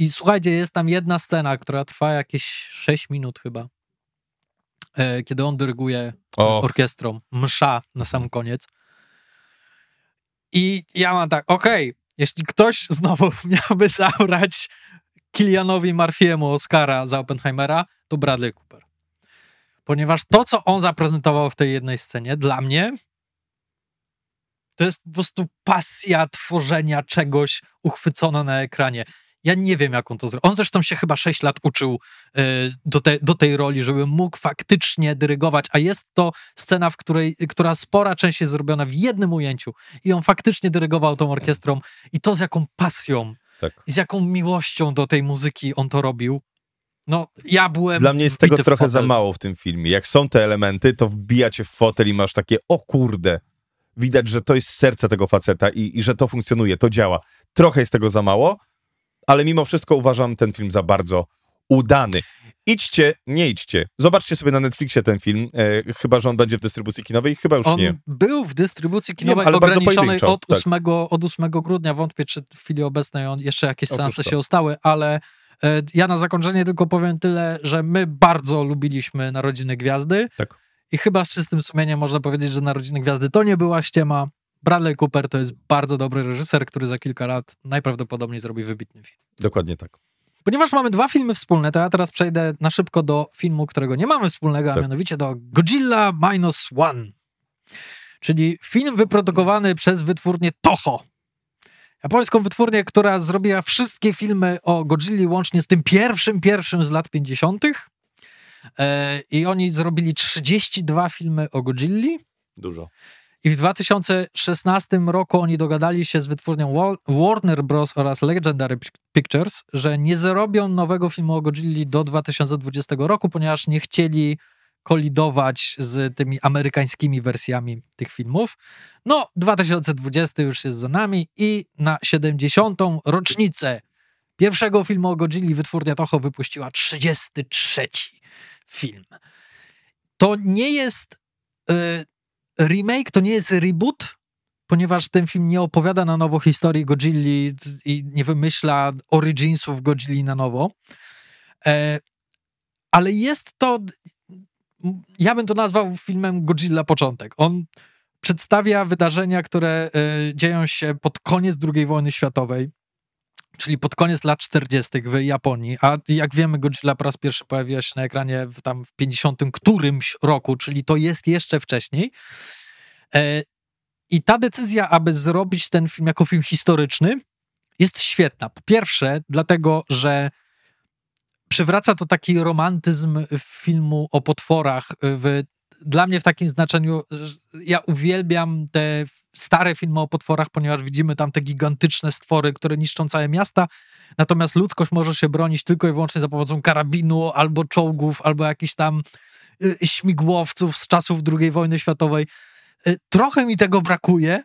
I słuchajcie, jest tam jedna scena, która trwa jakieś 6 minut chyba, e, kiedy on dyryguje Och. orkiestrą, msza na sam koniec. I ja mam tak, okej, jeśli ktoś znowu miałby zabrać Kilianowi Murphy'emu Oscara za Oppenheimera, to Bradley Cooper. Ponieważ to, co on zaprezentował w tej jednej scenie, dla mnie to jest po prostu pasja tworzenia czegoś uchwycona na ekranie. Ja nie wiem, jak on to zrobił. On zresztą się chyba 6 lat uczył e, do, te, do tej roli, żeby mógł faktycznie dyrygować, a jest to scena, w której, która spora część jest zrobiona w jednym ujęciu i on faktycznie dyrygował tą orkiestrą i to z jaką pasją Tak. z jaką miłością do tej muzyki on to robił. No, ja byłem Dla mnie jest tego trochę za mało w tym filmie. Jak są te elementy, to wbija cię w fotel i masz takie, o kurde, widać, że to jest serce tego faceta i, i że to funkcjonuje, to działa. Trochę jest tego za mało, ale mimo wszystko uważam ten film za bardzo udany. Idźcie, nie idźcie. Zobaczcie sobie na Netflixie ten film, e, chyba, że on będzie w dystrybucji kinowej, chyba już On nie. był w dystrybucji kinowej ale bardzo ograniczonej od, tak. 8, od 8 grudnia. Wątpię, czy w chwili obecnej on jeszcze jakieś seanse się ostały, ale e, ja na zakończenie tylko powiem tyle, że my bardzo lubiliśmy Narodziny Gwiazdy Tak. i chyba z czystym sumieniem można powiedzieć, że Narodziny Gwiazdy to nie była ściema. Bradley Cooper to jest bardzo dobry reżyser, który za kilka lat najprawdopodobniej zrobi wybitny film. Dokładnie tak. Ponieważ mamy dwa filmy wspólne, to ja teraz przejdę na szybko do filmu, którego nie mamy wspólnego, a Tak. mianowicie do Godzilla Minus One. Czyli film wyprodukowany przez wytwórnię Toho. Japońską wytwórnię, która zrobiła wszystkie filmy o Godzilli łącznie z tym pierwszym, pierwszym z lat 50. E, I oni zrobili 32 filmy o Godzilli. Dużo. I w 2016 roku oni dogadali się z wytwórnią Warner Bros. oraz Legendary Pic- Pictures, że nie zrobią nowego filmu o Godzilli do 2020 roku, ponieważ nie chcieli kolidować z tymi amerykańskimi wersjami tych filmów. No, 2020 już jest za nami i na 70. rocznicę pierwszego filmu o Godzilli wytwórnia Toho wypuściła 33 film. To nie jest y, remake, to nie jest reboot, ponieważ ten film nie opowiada na nowo historii Godzilli i nie wymyśla originsów Godzilli na nowo. E, ale jest to, ja bym to nazwał filmem Godzilla Początek. On przedstawia wydarzenia, które e, dzieją się pod koniec II wojny światowej, czyli pod koniec lat 40. w Japonii, a jak wiemy Godzilla po raz pierwszy pojawiła się na ekranie w, tam w 50 którymś roku, czyli to jest jeszcze wcześniej. E, I ta decyzja, aby zrobić ten film jako film historyczny, jest świetna. Po pierwsze, dlatego, że przywraca to taki romantyzm filmu o potworach. W, dla mnie w takim znaczeniu, ja uwielbiam te stare filmy o potworach, ponieważ widzimy tam te gigantyczne stwory, które niszczą całe miasta, natomiast ludzkość może się bronić tylko i wyłącznie za pomocą karabinu, albo czołgów, albo jakichś tam y, śmigłowców z czasów II wojny światowej. Y, Trochę mi tego brakuje,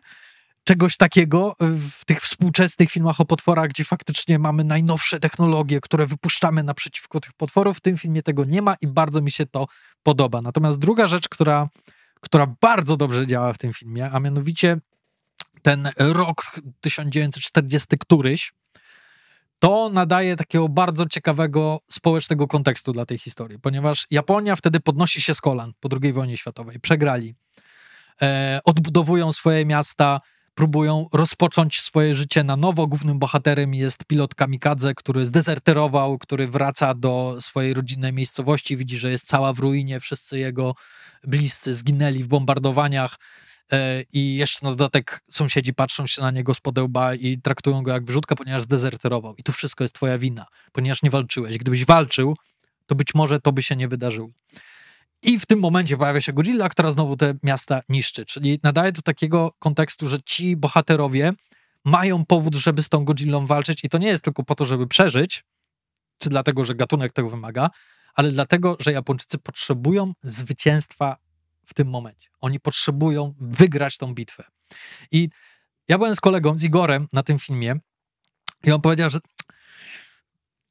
czegoś takiego w tych współczesnych filmach o potworach, gdzie faktycznie mamy najnowsze technologie, które wypuszczamy naprzeciwko tych potworów. W tym filmie tego nie ma i bardzo mi się to podoba. Natomiast druga rzecz, która, która bardzo dobrze działa w tym filmie, a mianowicie ten rok 1940 któryś, to nadaje takiego bardzo ciekawego społecznego kontekstu dla tej historii, ponieważ Japonia wtedy podnosi się z kolan po II wojnie światowej. Przegrali. E, odbudowują swoje miasta, próbują rozpocząć swoje życie na nowo. Głównym bohaterem jest pilot kamikadze, który zdezerterował, który wraca do swojej rodzinnej miejscowości, widzi, że jest cała w ruinie, wszyscy jego bliscy zginęli w bombardowaniach e, i jeszcze na dodatek sąsiedzi patrzą się na niego z podełba i traktują go jak wyrzutkę, ponieważ zdezerterował. I tu wszystko jest twoja wina, ponieważ nie walczyłeś. Gdybyś walczył, to być może to by się nie wydarzyło. I w tym momencie pojawia się Godzilla, która znowu te miasta niszczy. Czyli nadaje to takiego kontekstu, że ci bohaterowie mają powód, żeby z tą Godzillą walczyć i to nie jest tylko po to, żeby przeżyć, czy dlatego, że gatunek tego wymaga, ale dlatego, że Japończycy potrzebują zwycięstwa w tym momencie. Oni potrzebują wygrać tą bitwę. I ja byłem z kolegą, z Igorem na tym filmie i on powiedział, że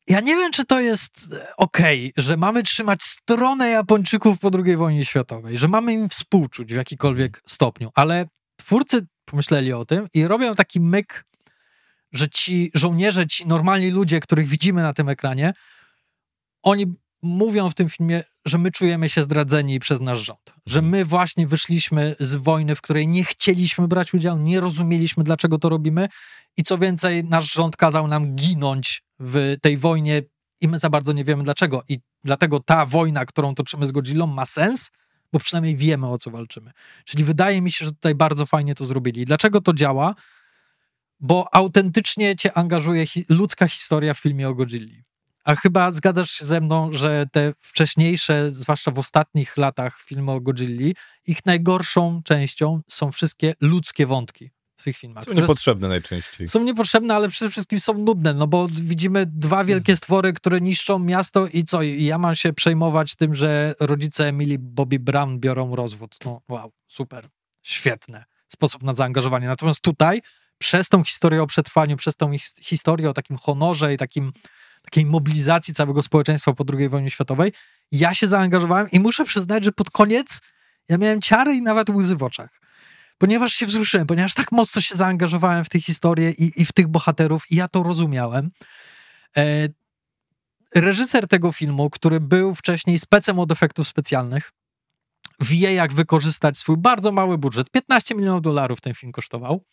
ja nie wiem, czy to jest e, okej, okay, że mamy trzymać stronę Japończyków po II wojnie światowej, że mamy im współczuć w jakikolwiek stopniu, ale twórcy pomyśleli o tym i robią taki myk, że ci żołnierze, ci normalni ludzie, których widzimy na tym ekranie, oni mówią w tym filmie, że my czujemy się zdradzeni przez nasz rząd. Że my właśnie wyszliśmy z wojny, w której nie chcieliśmy brać udziału, nie rozumieliśmy, dlaczego to robimy. I co więcej, nasz rząd kazał nam ginąć w tej wojnie i my za bardzo nie wiemy dlaczego. I dlatego ta wojna, którą toczymy z Godzillą, ma sens, bo przynajmniej wiemy, o co walczymy. Czyli wydaje mi się, że tutaj bardzo fajnie to zrobili. Dlaczego to działa? Bo autentycznie cię angażuje hi ludzka historia w filmie o Godzilli. A chyba zgadzasz się ze mną, że te wcześniejsze, zwłaszcza w ostatnich latach filmy o Godzilli, ich najgorszą częścią są wszystkie ludzkie wątki w tych filmach. Są niepotrzebne najczęściej. Są niepotrzebne, ale przede wszystkim są nudne, no bo widzimy dwa wielkie stwory, które niszczą miasto i co? I ja mam się przejmować tym, że rodzice Emily Bobby Brown biorą rozwód. No wow, super, świetne. Sposób na zaangażowanie. Natomiast tutaj, przez tą historię o przetrwaniu, przez tą historię o takim honorze i takim takiej mobilizacji całego społeczeństwa po II wojnie światowej, ja się zaangażowałem i muszę przyznać, że pod koniec ja miałem ciary i nawet łzy w oczach. Ponieważ się wzruszyłem, ponieważ tak mocno się zaangażowałem w tę historię i, i w tych bohaterów i ja to rozumiałem. E, reżyser tego filmu, który był wcześniej specem od efektów specjalnych, wie jak wykorzystać swój bardzo mały budżet. 15 milionów dolarów ten film kosztował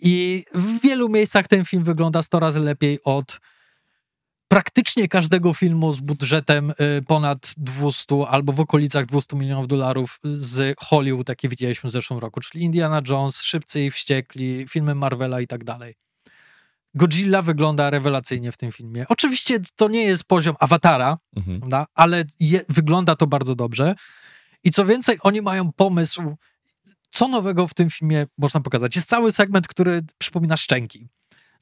i w wielu miejscach ten film wygląda 100 razy lepiej od praktycznie każdego filmu z budżetem y, ponad 200 albo w okolicach 200 milionów dolarów z Hollywood, jakie widzieliśmy w zeszłym roku, czyli Indiana Jones, Szybcy i Wściekli, filmy Marvela i tak dalej. Godzilla wygląda rewelacyjnie w tym filmie. Oczywiście to nie jest poziom awatara, mhm. ale je, wygląda to bardzo dobrze. I co więcej, oni mają pomysł, co nowego w tym filmie można pokazać. Jest cały segment, który przypomina szczęki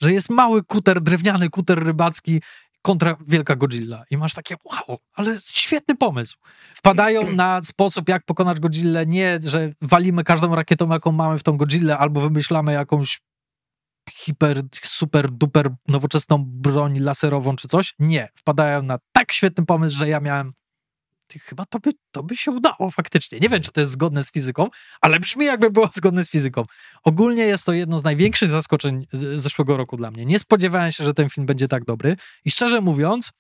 że jest mały kuter, drewniany kuter rybacki kontra Wielka Godzilla. I masz takie, wow, ale świetny pomysł. Wpadają na sposób, jak pokonać Godzillę, nie, że walimy każdą rakietą, jaką mamy w tą Godzillę, albo wymyślamy jakąś hiper, super, duper nowoczesną broń laserową czy coś. Nie. Wpadają na tak świetny pomysł, że ja miałem chyba to by, to by się udało faktycznie. Nie wiem, czy to jest zgodne z fizyką, ale brzmi jakby było zgodne z fizyką. Ogólnie jest to jedno z największych zaskoczeń z, zeszłego roku dla mnie. Nie spodziewałem się, że ten film będzie tak dobry i szczerze mówiąc,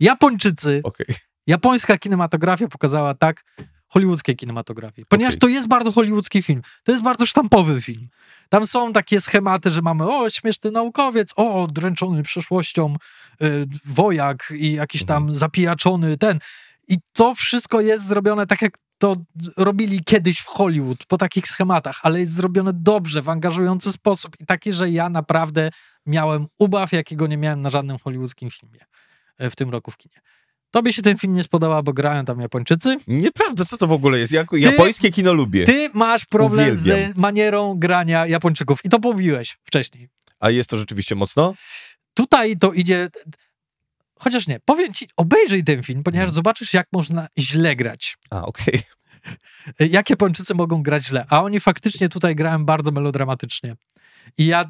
Japończycy, okay. japońska kinematografia pokazała tak hollywoodzkiej kinematografii. Ponieważ okay. to jest bardzo hollywoodzki film. To jest bardzo sztampowy film. Tam są takie schematy, że mamy o, śmieszny naukowiec, o, dręczony przeszłością y, wojak i jakiś tam mhm. zapijaczony ten. I to wszystko jest zrobione tak, jak to robili kiedyś w Hollywood, po takich schematach, ale jest zrobione dobrze, w angażujący sposób i taki, że ja naprawdę miałem ubaw, jakiego nie miałem na żadnym hollywoodzkim filmie e, w tym roku w kinie. Tobie się ten film nie spodobał, bo grają tam Japończycy? Nieprawda, co to w ogóle jest? Ja ty, japońskie kino lubię. Ty masz problem Uwielbiam. z manierą grania Japończyków i to mówiłeś wcześniej. A jest to rzeczywiście mocno? Tutaj to idzie Chociaż nie, powiem ci, obejrzyj ten film, ponieważ hmm. zobaczysz, jak można źle grać. A, okej. Okay. Jak Japończycy mogą grać źle. A oni faktycznie tutaj grałem bardzo melodramatycznie. I ja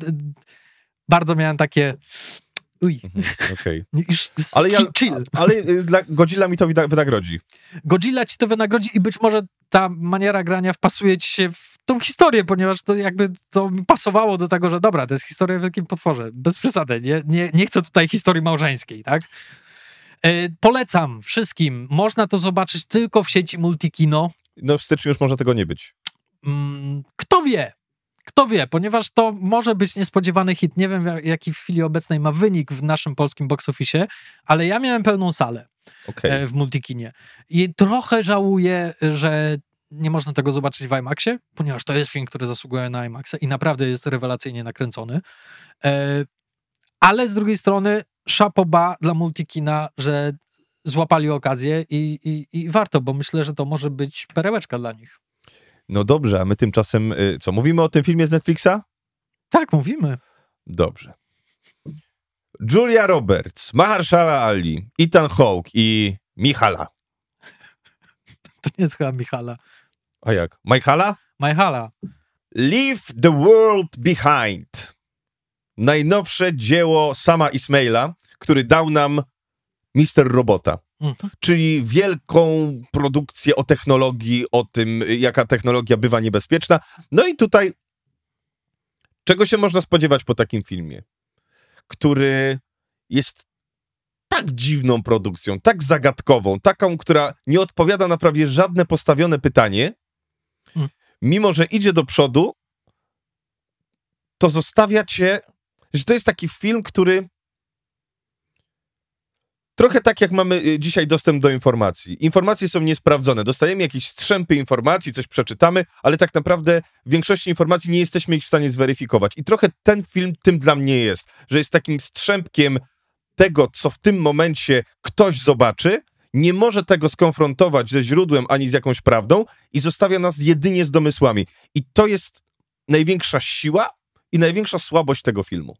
bardzo miałem takie Uj. Mhm, Okej. Ale ja, chill. ale y, Godzilla mi to wynagrodzi. Godzilla ci to wynagrodzi i być może ta maniera grania wpasuje ci się w tą historię, ponieważ to jakby to pasowało do tego, że dobra, to jest historia o wielkim potworze. Bez przesady. Nie, nie, nie chcę tutaj historii małżeńskiej, tak? E, polecam wszystkim. Można to zobaczyć tylko w sieci Multikino. No w styczniu już może tego nie być. Mm, kto wie? Kto wie, ponieważ to może być niespodziewany hit. Nie wiem, jaki w chwili obecnej ma wynik w naszym polskim box office, ale ja miałem pełną salę Okej. e, w Multikinie. I trochę żałuję, że nie można tego zobaczyć w IMAXie, ponieważ to jest film, który zasługuje na IMAXa i naprawdę jest rewelacyjnie nakręcony. E, ale z drugiej strony szapoba dla Multikina, że złapali okazję i, i, i warto, bo myślę, że to może być perełeczka dla nich. No dobrze, a my tymczasem, y, co, mówimy o tym filmie z Netflixa? Tak, mówimy. Dobrze. Julia Roberts, Mahershala Ali, Ethan Hawke i Michala. To nie jest chyba Michala. A jak? Michala? Majhala. Leave the World Behind. Najnowsze dzieło Sama Ismaila, który dał nam Mister Robota. Mhm. Czyli wielką produkcję o technologii, o tym, jaka technologia bywa niebezpieczna. No i tutaj, czego się można spodziewać po takim filmie, który jest tak dziwną produkcją, tak zagadkową, taką, która nie odpowiada na prawie żadne postawione pytanie. Mimo że idzie do przodu, to zostawia cię, że to jest taki film, który trochę tak jak mamy y, dzisiaj dostęp do informacji. Informacje są niesprawdzone. Dostajemy jakieś strzępy informacji, coś przeczytamy, ale tak naprawdę w większości informacji nie jesteśmy ich w stanie zweryfikować. I trochę ten film tym dla mnie jest, że jest takim strzępkiem tego, co w tym momencie ktoś zobaczy, nie może tego skonfrontować ze źródłem ani z jakąś prawdą i zostawia nas jedynie z domysłami. I to jest największa siła i największa słabość tego filmu.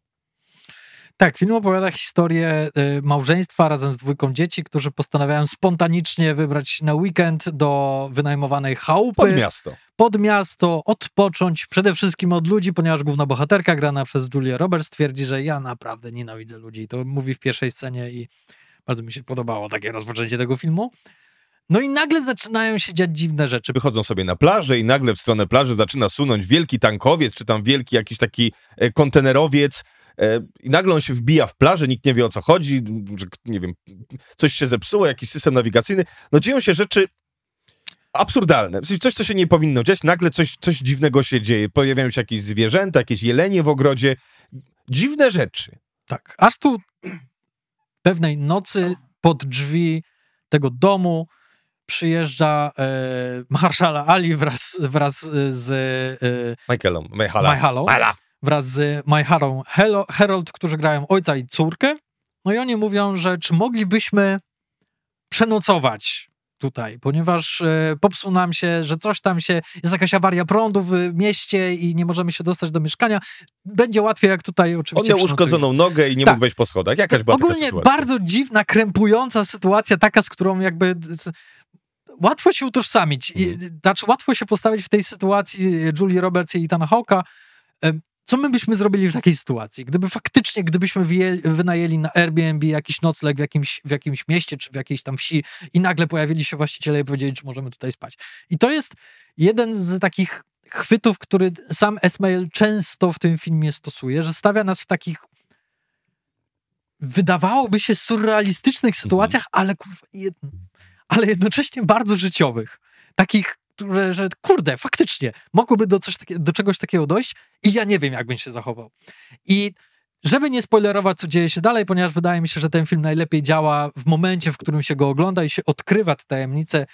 Tak, film opowiada historię y, małżeństwa razem z dwójką dzieci, którzy postanawiają spontanicznie wybrać się na weekend do wynajmowanej chałupy Pod miasto. pod miasto, odpocząć przede wszystkim od ludzi, ponieważ główna bohaterka grana przez Julia Roberts twierdzi, że ja naprawdę nienawidzę ludzi. To mówi w pierwszej scenie i bardzo mi się podobało takie rozpoczęcie tego filmu. No i nagle zaczynają się dziać dziwne rzeczy. Wychodzą sobie na plażę i nagle w stronę plaży zaczyna sunąć wielki tankowiec, czy tam wielki jakiś taki e, kontenerowiec. E, I nagle on się wbija w plażę, nikt nie wie o co chodzi, że nie wiem, coś się zepsuło, jakiś system nawigacyjny. No dzieją się rzeczy absurdalne. Coś, co się nie powinno dziać, nagle coś, coś dziwnego się dzieje. Pojawiają się jakieś zwierzęta, jakieś jelenie w ogrodzie. Dziwne rzeczy. Tak, aż tu pewnej nocy pod drzwi tego domu przyjeżdża e, Marszala Ali wraz, wraz z e, Michaelom, Michaela. Wraz z Majharą Helo- Herold, którzy grają ojca i córkę. No i oni mówią, że czy moglibyśmy przenocować tutaj, ponieważ e, popsuł nam się, że coś tam się, jest jakaś awaria prądu w mieście i nie możemy się dostać do mieszkania. Będzie łatwiej, jak tutaj On oczywiście miał przenocujemy. uszkodzoną nogę i nie Tak. mógł wejść po schodach. Jakaś była Ogólnie sytuacja. bardzo dziwna, krępująca sytuacja, taka, z którą jakby łatwo się utożsamić. I, Mhm. Znaczy, łatwo się postawić w tej sytuacji Julie Roberts i Ethan Hawke'a. Co my byśmy zrobili w takiej sytuacji? Gdyby faktycznie, gdybyśmy wyjęli, wynajęli na Airbnb jakiś nocleg w jakimś, w jakimś mieście czy w jakiejś tam wsi i nagle pojawili się właściciele i powiedzieli, czy możemy tutaj spać. I to jest jeden z takich chwytów, który sam Esmail często w tym filmie stosuje, że stawia nas w takich wydawałoby się surrealistycznych sytuacjach, ale, kurwa, jed... ale jednocześnie bardzo życiowych. Takich, które, że kurde, faktycznie mogłoby do, coś takie, do czegoś takiego dojść i ja nie wiem, jak bym się zachował. I żeby nie spoilerować, co dzieje się dalej, ponieważ wydaje mi się, że ten film najlepiej działa w momencie, w którym się go ogląda i się odkrywa te tajemnice,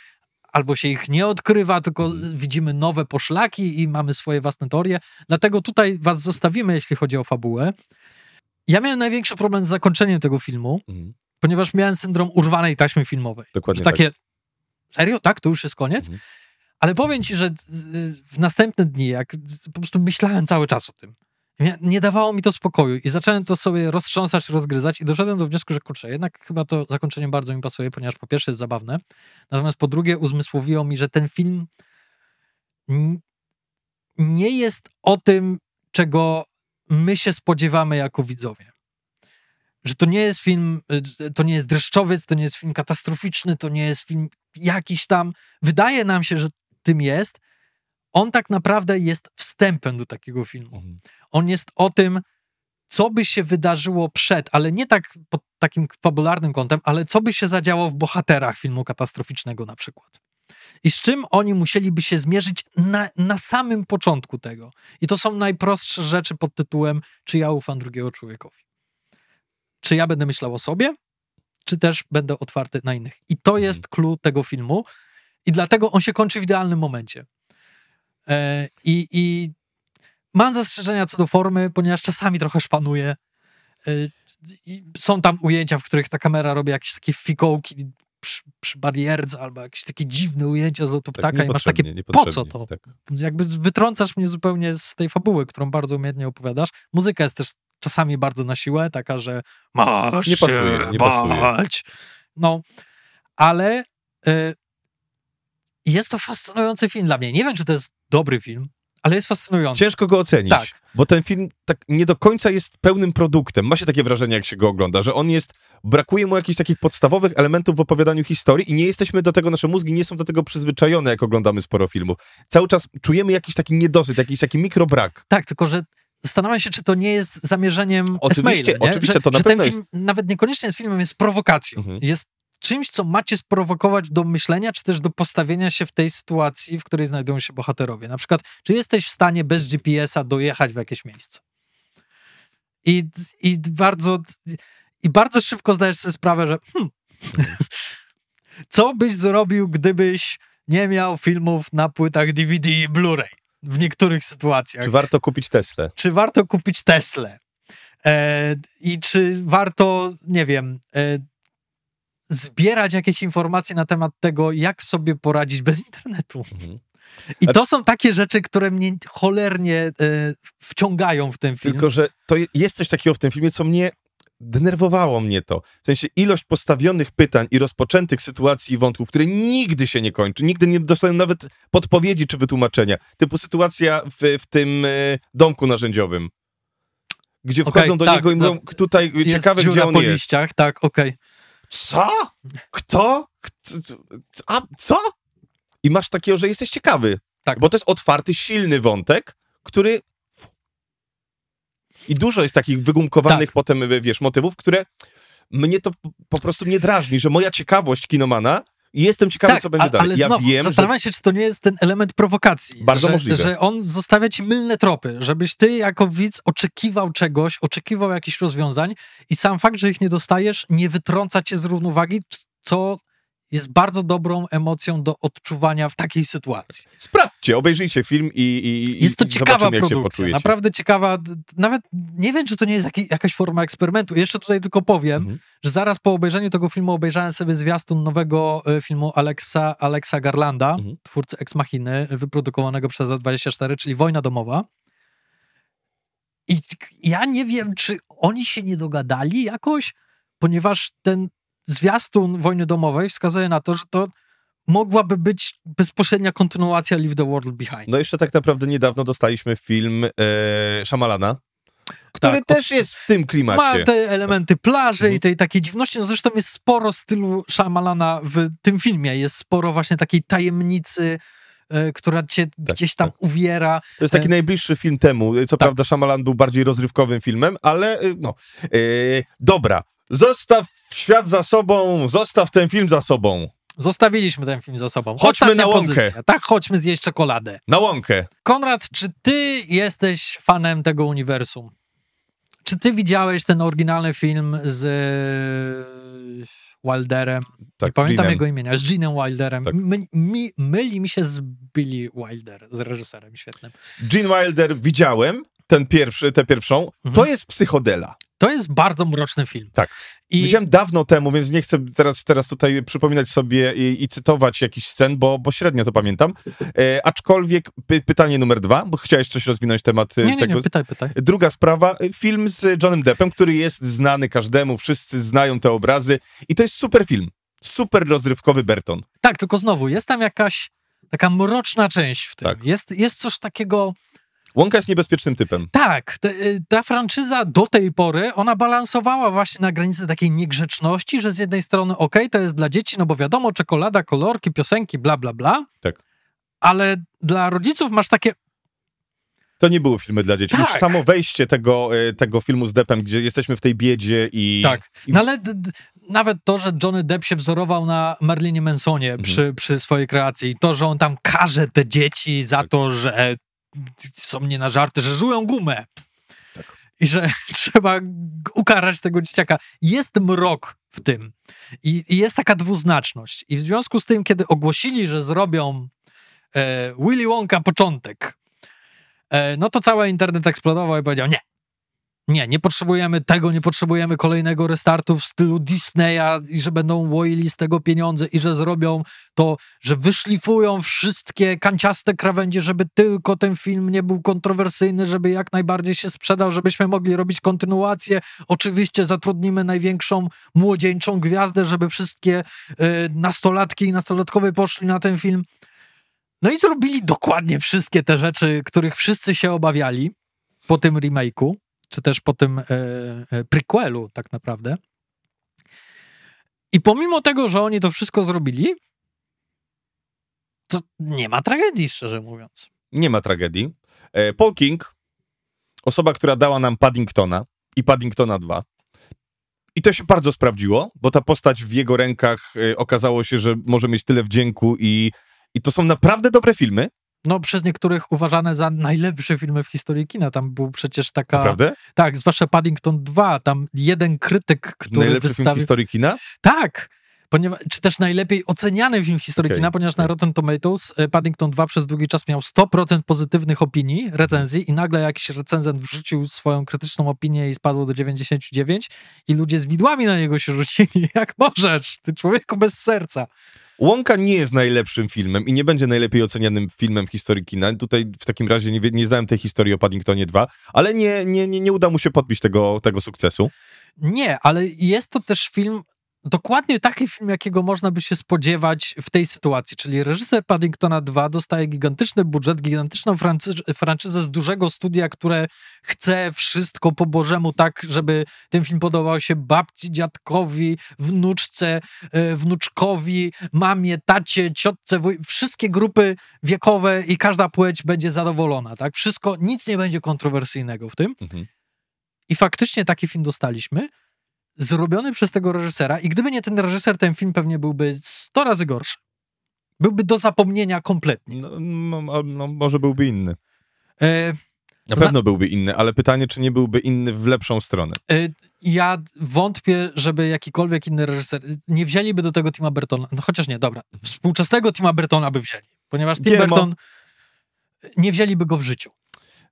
albo się ich nie odkrywa, tylko widzimy nowe poszlaki i mamy swoje własne teorie. Dlatego tutaj was zostawimy, jeśli chodzi o fabułę. Ja miałem największy problem z zakończeniem tego filmu, Mhm. ponieważ miałem syndrom urwanej taśmy filmowej. Dokładnie Że takie, serio? Tak? To już jest koniec? Mhm. Ale powiem ci, że w następne dni, jak po prostu myślałem cały czas o tym, nie- dawało mi to spokoju i zacząłem to sobie roztrząsać, rozgryzać i doszedłem do wniosku, że kurczę, jednak chyba to zakończenie bardzo mi pasuje, ponieważ po pierwsze jest zabawne, natomiast po drugie uzmysłowiło mi, że ten film nie jest o tym, czego my się spodziewamy jako widzowie. że to nie jest film, y, to nie jest dreszczowiec, to nie jest film katastroficzny, to nie jest film jakiś tam. Wydaje nam się, że tym jest. On tak naprawdę jest wstępem do takiego filmu. Mhm. On jest o tym, co by się wydarzyło przed, ale nie tak pod takim fabularnym kątem, ale co by się zadziało w bohaterach filmu katastroficznego na przykład. I z czym oni musieliby się zmierzyć na, na samym początku tego. I to są najprostsze rzeczy pod tytułem, czy ja ufam drugiego człowiekowi. Czy ja będę myślał o sobie, czy też będę otwarty na innych. I to jest clue tego filmu. I dlatego on się kończy w idealnym momencie. E, I, I mam zastrzeżenia co do formy, ponieważ czasami trochę szpanuje. E, są tam ujęcia, w których ta kamera robi jakieś takie fikołki przy, przy barierce, albo jakieś takie dziwne ujęcia z lotu Tak, ptaka i masz takie, po co to? Tak. Jakby wytrącasz mnie zupełnie z tej fabuły, którą bardzo umiejętnie opowiadasz. Muzyka jest też czasami bardzo na siłę, taka, że masz Nie pasuje, nie pasuje. bać. No, ale y, jest to fascynujący film dla mnie. Nie wiem, czy to jest dobry film, ale jest fascynujący. Ciężko go ocenić, Tak. bo ten film tak nie do końca jest pełnym produktem. Ma się takie wrażenie, jak się go ogląda, że on jest, brakuje mu jakichś takich podstawowych elementów w opowiadaniu historii i nie jesteśmy do tego, nasze mózgi nie są do tego przyzwyczajone, jak oglądamy sporo filmów. Cały czas czujemy jakiś taki niedosyt, jakiś taki mikrobrak. Tak, tylko że zastanawiam się, czy to nie jest zamierzeniem Oczywiście, Esmaila, nie? oczywiście, że, to na że pewno ten film nawet niekoniecznie jest filmem, jest prowokacją. Mhm. Jest czymś, co macie sprowokować do myślenia, czy też do postawienia się w tej sytuacji, w której znajdują się bohaterowie. Na przykład, czy jesteś w stanie bez GPS-a dojechać w jakieś miejsce? I, i bardzo i bardzo szybko zdajesz sobie sprawę, że hmm, co byś zrobił, gdybyś nie miał filmów na płytach DVD i Blu-ray w niektórych sytuacjach? Czy warto kupić Teslę? czy warto kupić Teslę e, i czy warto, nie wiem, e, zbierać jakieś informacje na temat tego, jak sobie poradzić bez internetu. Mhm. I Znaczy- to są takie rzeczy, które mnie cholernie e, wciągają w ten film. Tylko, że to je- jest coś takiego w tym filmie, co mnie denerwowało mnie to. W sensie ilość postawionych pytań i rozpoczętych sytuacji i wątków, które nigdy się nie kończy, nigdy nie dostają nawet podpowiedzi czy wytłumaczenia. Typu sytuacja w, w tym e, domku narzędziowym, gdzie wchodzą do tak, niego i mówią, tutaj ciekawe, gdzie on po jest. liściach, tak, okej. Co? Kto? A, co? I masz takiego, że jesteś ciekawy. Tak. Bo to jest otwarty, silny wątek, który. I dużo jest takich wygumkowanych Tak. potem, wiesz, motywów, które mnie to po- prostu nie drażni, że moja ciekawość kinomana i jestem ciekawy, Tak, co będzie a- dalej. ale ja znowu, wiem, że zastanawiam się, czy to nie jest ten element prowokacji. Bardzo że, możliwe. Że on zostawia ci mylne tropy, żebyś ty jako widz oczekiwał czegoś, oczekiwał jakichś rozwiązań i sam fakt, że ich nie dostajesz, nie wytrąca cię z równowagi, co jest bardzo dobrą emocją do odczuwania w takiej sytuacji. sprawdźcie, obejrzyjcie film i, i, Jest to i ciekawa zobaczymy, produkcja, naprawdę ciekawa. Nawet nie wiem, czy to nie jest jaki, jakaś forma eksperymentu. Jeszcze tutaj tylko powiem, Mhm. że zaraz po obejrzeniu tego filmu obejrzałem sobie zwiastun nowego e, filmu Alexa, Alexa Garlanda, Mhm. twórcy Ex Machiny, wyprodukowanego przez A24, czyli Wojna Domowa. I ja nie wiem, czy oni się nie dogadali jakoś, ponieważ ten zwiastun Wojny Domowej wskazuje na to, że to mogłaby być bezpośrednia kontynuacja Leave the World Behind. No jeszcze tak naprawdę niedawno dostaliśmy film e, Shyamalana, który Tak, też jest w tym klimacie. Ma te elementy plaży Mhm. i tej takiej dziwności. No zresztą jest sporo stylu Shyamalana w tym filmie. Jest sporo właśnie takiej tajemnicy, e, która cię gdzieś tam uwiera. To jest taki E, najbliższy film temu. Co tak. prawda Shyamalan był bardziej rozrywkowym filmem, ale y, no. Dobra, zostaw świat za sobą, zostaw ten film za sobą. Zostawiliśmy ten film za sobą. Chodźmy Ostatnia na łąkę. pozycja. Tak, chodźmy zjeść czekoladę. Na łąkę. Konrad, czy ty jesteś fanem tego uniwersum? Czy ty widziałeś ten oryginalny film z e, Wilderem? Tak, Nie pamiętam Ginem. jego imienia, z Ginem Wilderem. Tak. My, mi, myli mi się z Billy Wilder, z reżyserem świetnym. Gene Wilder widziałem, ten pierwszy, tę pierwszą. Mhm. To jest psychodela. To jest bardzo mroczny film. Tak. I Widziałem dawno temu, więc nie chcę teraz, teraz tutaj przypominać sobie i, i cytować jakiś scen, bo, bo średnio to pamiętam. E, aczkolwiek py, pytanie numer dwa, bo chciałeś coś rozwinąć temat e, nie, nie, tego. nie, pytaj, pytaj. Druga sprawa, film z Johnem Deppem, który jest znany każdemu, wszyscy znają te obrazy i to jest super film. Super rozrywkowy Berton. Tak, tylko znowu, jest tam jakaś taka mroczna część w tym. Tak. Jest, jest coś takiego Łąka jest niebezpiecznym typem. Tak, te, y, ta franczyza do tej pory, ona balansowała właśnie na granicy takiej niegrzeczności, że z jednej strony okej, okay, to jest dla dzieci, no bo wiadomo, czekolada, kolorki, piosenki, bla, bla, bla. Tak. Ale dla rodziców masz takie, To nie były filmy dla dzieci. Już Tak. samo wejście tego, e, tego filmu z Deppem, gdzie jesteśmy w tej biedzie i... Tak. No ale nawet to, że Johnny Depp się wzorował na Marlinie Mansonie Mhm. przy, przy swojej kreacji, i to, że on tam karze te dzieci za Tak. to, że są nie na żarty, że żują gumę. Tak. I że trzeba ukarać tego dzieciaka. Jest mrok w tym. I, I jest taka dwuznaczność. I w związku z tym, kiedy ogłosili, że zrobią e, Willy Wonka początek, e, no to cały internet eksplodował i powiedział nie. Nie, nie potrzebujemy tego, nie potrzebujemy kolejnego restartu w stylu Disneya i że będą łoili z tego pieniądze i że zrobią to, że wyszlifują wszystkie kanciaste krawędzie, żeby tylko ten film nie był kontrowersyjny, żeby jak najbardziej się sprzedał, żebyśmy mogli robić kontynuację. Oczywiście zatrudnimy największą młodzieńczą gwiazdę, żeby wszystkie y, nastolatki i nastolatkowie poszli na ten film. No i zrobili dokładnie wszystkie te rzeczy, których wszyscy się obawiali po tym remake'u, czy też po tym e, e, prequelu tak naprawdę. I pomimo tego, że oni to wszystko zrobili, to nie ma tragedii, szczerze mówiąc. Nie ma tragedii. E, Paul King, osoba, która dała nam Paddingtona i Paddingtona 2. I to się bardzo sprawdziło, bo ta postać w jego rękach okazało się, że może mieć tyle wdzięku i, i to są naprawdę dobre filmy. No, przez niektórych uważane za najlepsze filmy w historii kina. Tam był przecież taka... Naprawdę? Tak, zwłaszcza Paddington 2, tam jeden krytyk, który Najlepszy film w wystawił... historii kina? Tak! Ponieważ, czy też najlepiej oceniany film w historii Okej, kina, ponieważ na. Rotten Tomatoes e, Paddington 2 przez długi czas miał 100% pozytywnych opinii, recenzji i nagle jakiś recenzent wrzucił swoją krytyczną opinię i spadło do 99 i ludzie z widłami na niego się rzucili. Jak możesz, ty człowieku bez serca. Łąka nie jest najlepszym filmem i nie będzie najlepiej ocenianym filmem w historii kina. Tutaj w takim razie nie, nie znałem tej historii o Paddingtonie 2, ale nie, nie, nie, nie uda mu się podbić tego, tego sukcesu. Nie, ale jest to też film, dokładnie taki film, jakiego można by się spodziewać w tej sytuacji, czyli reżyser Paddingtona 2 dostaje gigantyczny budżet, gigantyczną franczyzę z dużego studia, które chce wszystko po Bożemu tak, żeby ten film podobał się babci, dziadkowi, wnuczce, e, wnuczkowi, mamie, tacie, ciotce, wuj- wszystkie grupy wiekowe i każda płeć będzie zadowolona, tak? Wszystko, nic nie będzie kontrowersyjnego w tym. Mhm. I faktycznie taki film dostaliśmy, zrobiony przez tego reżysera. I gdyby nie ten reżyser, ten film pewnie byłby 100 razy gorszy. Byłby do zapomnienia kompletnie. No, no, no, może byłby inny. E, Na pewno byłby inny, ale pytanie, czy nie byłby inny w lepszą stronę. e, ja wątpię, żeby jakikolwiek inny reżyser. Nie wzięliby do tego Tima Burtona. No chociaż nie, dobra. Współczesnego Tima Burtona by wzięli. Ponieważ Tim. Burton nie wzięliby go w życiu.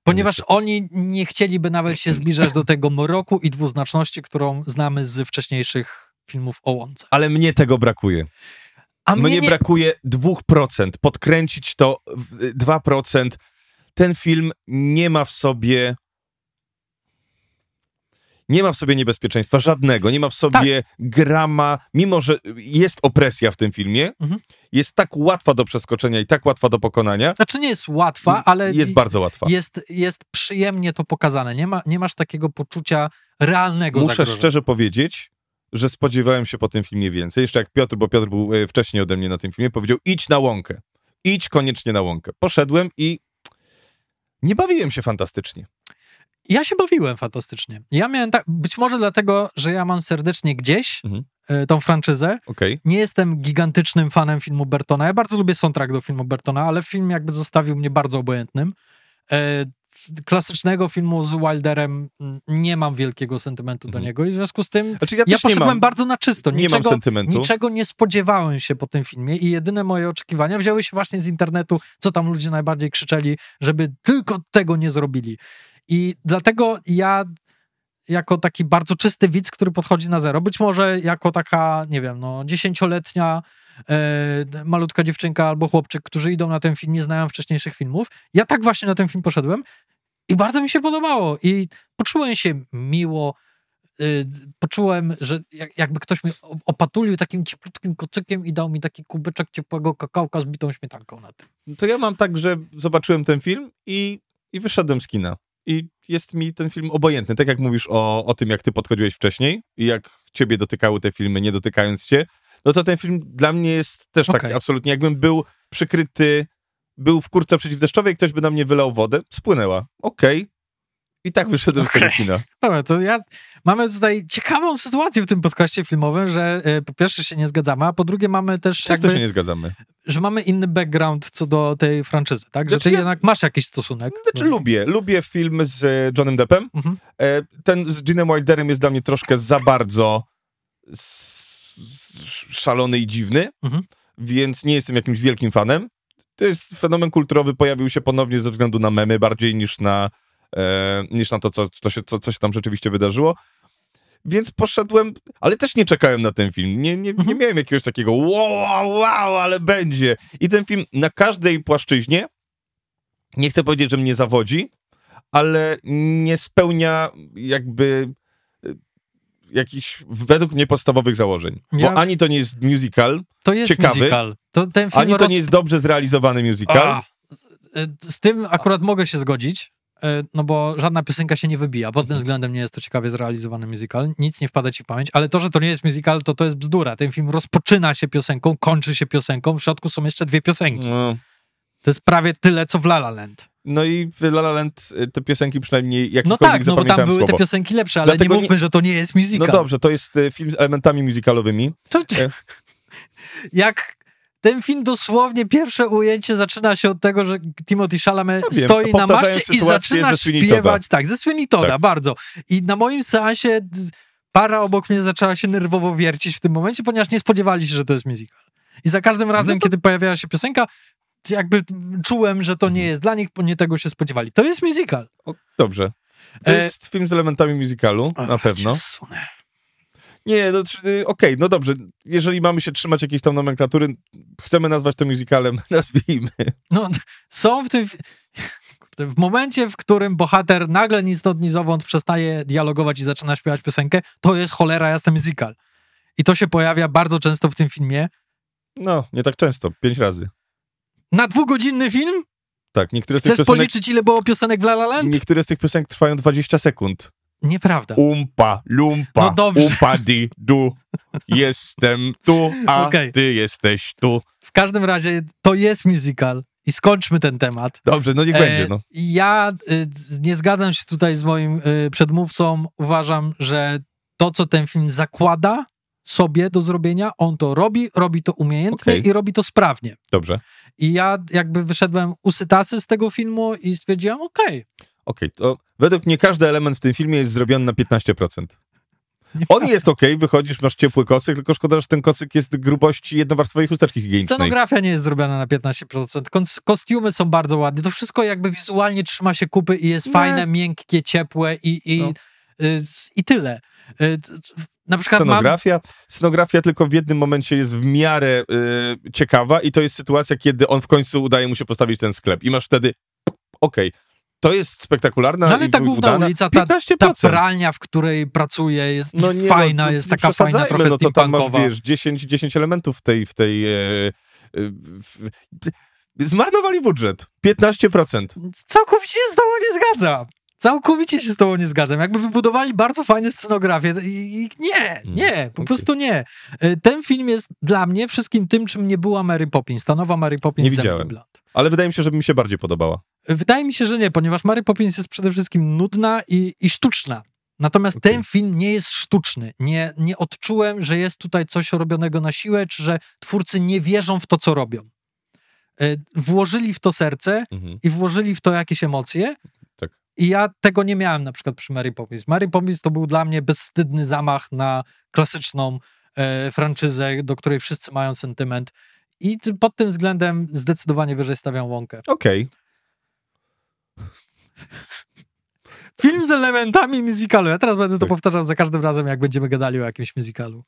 Ponieważ oni nie chcieliby nawet się zbliżać do tego mroku i dwuznaczności, którą znamy z wcześniejszych filmów o łące. Ale mnie tego brakuje. A Mnie, mnie nie, brakuje 2%. Podkręcić to w- 2%. Ten film nie ma w sobie. Nie ma w sobie niebezpieczeństwa żadnego, nie ma w sobie grama, mimo że jest opresja w tym filmie, Mhm. jest tak łatwa do przeskoczenia i tak łatwa do pokonania. Znaczy nie jest łatwa, ale jest bardzo łatwa. jest, jest przyjemnie to pokazane. Nie, ma, nie masz takiego poczucia realnego Muszę zagrożenia. szczerze powiedzieć, że spodziewałem się po tym filmie więcej. Jeszcze jak Piotr, bo Piotr był e, wcześniej ode mnie na tym filmie, powiedział idź na łąkę. Idź koniecznie na łąkę. Poszedłem i nie bawiłem się fantastycznie. Ja się bawiłem fantastycznie. Ja miałem tak, być może dlatego, że ja mam serdecznie gdzieś Mhm. e, tą franczyzę. Okej. Nie jestem gigantycznym fanem filmu Bertona. Ja bardzo lubię soundtrack do filmu Bertona, ale film jakby zostawił mnie bardzo obojętnym. E, klasycznego filmu z Wilderem mm, nie mam wielkiego sentymentu do Mhm. niego i w związku z tym Znaczy ja, ja poszedłem mam, bardzo na czysto. nie mam Niczego, sentymentu. niczego nie spodziewałem się po tym filmie i jedyne moje oczekiwania wzięły się właśnie z internetu, co tam ludzie najbardziej krzyczeli, żeby tylko tego nie zrobili. I dlatego ja jako taki bardzo czysty widz, który podchodzi na zero, być może jako taka, nie wiem, no dziesięcioletnia e, malutka dziewczynka albo chłopczyk, którzy idą na ten film, nie znają wcześniejszych filmów. Ja tak właśnie na ten film poszedłem i bardzo mi się podobało i poczułem się miło, y, poczułem, że jak- jakby ktoś mnie opatulił takim cieplutkim kocykiem i dał mi taki kubeczek ciepłego kakałka z bitą śmietanką na tym. To ja mam tak, że zobaczyłem ten film i i wyszedłem z kina. I jest mi ten film obojętny. Tak jak mówisz o, o tym, jak ty podchodziłeś wcześniej i jak ciebie dotykały te filmy, nie dotykając cię, no to ten film dla mnie jest też Okej. taki absolutnie, jakbym był przykryty, był w kurce przeciwdeszczowej, ktoś by na mnie wylał wodę, spłynęła. Okej. I tak wyszedłem z tego kina. Dobra, to ja mamy tutaj ciekawą sytuację w tym podcaście filmowym, że e, po pierwsze się nie zgadzamy, a po drugie mamy też Często jakby, się nie zgadzamy. że mamy inny background co do tej franczyzy, tak? Że Znaczy ty ja- jednak masz jakiś stosunek. Znaczy lubię, lubię film z e, Johnem Deppem. Mhm. E, Ten z Ginem Wilderem jest dla mnie troszkę za bardzo szalony i dziwny, Mhm. więc nie jestem jakimś wielkim fanem. To jest fenomen kulturowy, pojawił się ponownie ze względu na memy bardziej niż na, niż na to, co, co, się, co, co się tam rzeczywiście wydarzyło. Więc poszedłem, ale też nie czekałem na ten film. Nie, nie, nie Mhm. miałem jakiegoś takiego wow, wow, wow, ale będzie. I ten film na każdej płaszczyźnie, nie chcę powiedzieć, że mnie zawodzi, ale nie spełnia jakby e, jakichś według mnie podstawowych założeń. Ja- Bo ani to nie jest musical, To jest ciekawy, musical. To, ani to roz- nie jest dobrze zrealizowany musical. A, z- tym akurat mogę się zgodzić, e, no bo żadna piosenka się nie wybija. Pod tym względem nie jest to ciekawie zrealizowany musical. Nic nie wpada ci w pamięć, ale to, że to nie jest musical, to to jest bzdura. Ten film rozpoczyna się piosenką, kończy się piosenką, w środku są jeszcze dwie piosenki. No, To jest prawie tyle, co w La La Land. no i w La La Land y, te piosenki przynajmniej No jakiekolwiek tak, no bo tam były te słowo. piosenki lepsze, ale Dlatego nie mówmy, że to nie jest musical. No dobrze, to jest y, film z elementami musicalowymi. To, E. jak ten film dosłownie, pierwsze ujęcie zaczyna się od tego, że Timothy Chalamet Ja wiem, stoi na maszcie i zaczyna śpiewać. Tak, ze Sweeney Todda, Tak. bardzo. I na moim seansie para obok mnie zaczęła się nerwowo wiercić w tym momencie, ponieważ nie spodziewali się, że to jest musical. I za każdym razem, No to- kiedy pojawiała się piosenka, jakby czułem, że to nie Mhm. jest dla nich, bo nie tego się spodziewali. To jest musical. O, dobrze. To E, jest film z elementami musicalu, na pewno. Jezu, nie. No, y, okej, no dobrze. Jeżeli mamy się trzymać jakiejś tam nomenklatury, chcemy nazwać to musicalem, nazwijmy. No, są w tym. W momencie, w którym bohater nagle ni stąd, ni zowąd przestaje dialogować i zaczyna śpiewać piosenkę, to jest cholera jasna musical. I to się pojawia bardzo często w tym filmie. No, nie tak często, pięć razy. Na dwugodzinny film? Tak, niektóre z tych Chcesz piosenek, policzyć, ile było piosenek w La La Land? niektóre z tych piosenek trwają 20 sekund. Nieprawda. Umpa, lumpa, No dobrze. umpa di du. Jestem tu, a Okej. ty jesteś tu. W każdym razie to jest musical. I skończmy ten temat. Dobrze, no niech E, będzie, no. Ja y, nie zgadzam się tutaj z moim y, przedmówcą. Uważam, że to, co ten film zakłada sobie do zrobienia, on to robi, robi to umiejętnie Okej. i robi to sprawnie. Dobrze. I ja jakby wyszedłem usytasy z tego filmu i stwierdziłem, okej. Okej, to według mnie każdy element w tym filmie jest zrobiony na 15%. Nie On jest okej, wychodzisz, masz ciepły kocyk, tylko szkoda, że ten kocyk jest grubości jednowarstwowej chusteczki higienicznej. Scenografia nie jest zrobiona na 15%. Kos- kostiumy są bardzo ładne. To wszystko jakby wizualnie trzyma się kupy i jest Nie. fajne, miękkie, ciepłe i, i, No. y, i tyle. Y, Na przykład mam, Scenografia, scenografia tylko w jednym momencie jest w miarę y, ciekawa i to jest sytuacja, kiedy on w końcu udaje mu się postawić ten sklep i masz wtedy, okej, to jest spektakularna No ale ta główna udana. ulica, ta, 15%. ta pralnia, w której pracuje, jest, No jest nie, fajna, no, jest taka fajna, trochę no to tam masz, wiesz, 10, 10 elementów w tej, w tej e, e, w, zmarnowali budżet. 15%. Całkowicie się z tobą nie zgadzam. Całkowicie się z tobą nie zgadzam. Jakby wybudowali bardzo fajne scenografię i, nie, nie, po okej. prostu nie. Y, Ten film jest dla mnie wszystkim tym, czym nie była Mary Poppins, ta nowa Mary Poppins Nie widziałem. Ale wydaje mi się, że by mi się bardziej podobała. Wydaje mi się, że nie, ponieważ Mary Poppins jest przede wszystkim nudna i, i sztuczna. Natomiast Okej. ten film nie jest sztuczny. Nie, nie odczułem, że jest tutaj coś robionego na siłę, czy że twórcy nie wierzą w to, co robią. Y, Włożyli w to serce Mhm. i włożyli w to jakieś emocje. Tak. I ja tego nie miałem na przykład przy Mary Poppins. Mary Poppins to był dla mnie bezwstydny zamach na klasyczną e, franczyzę, do której wszyscy mają sentyment. I pod tym względem zdecydowanie wyżej stawiam łąkę. Okej. Film z elementami musicalu. Ja teraz będę to Tak. powtarzał za każdym razem, jak będziemy gadali o jakimś musicalu.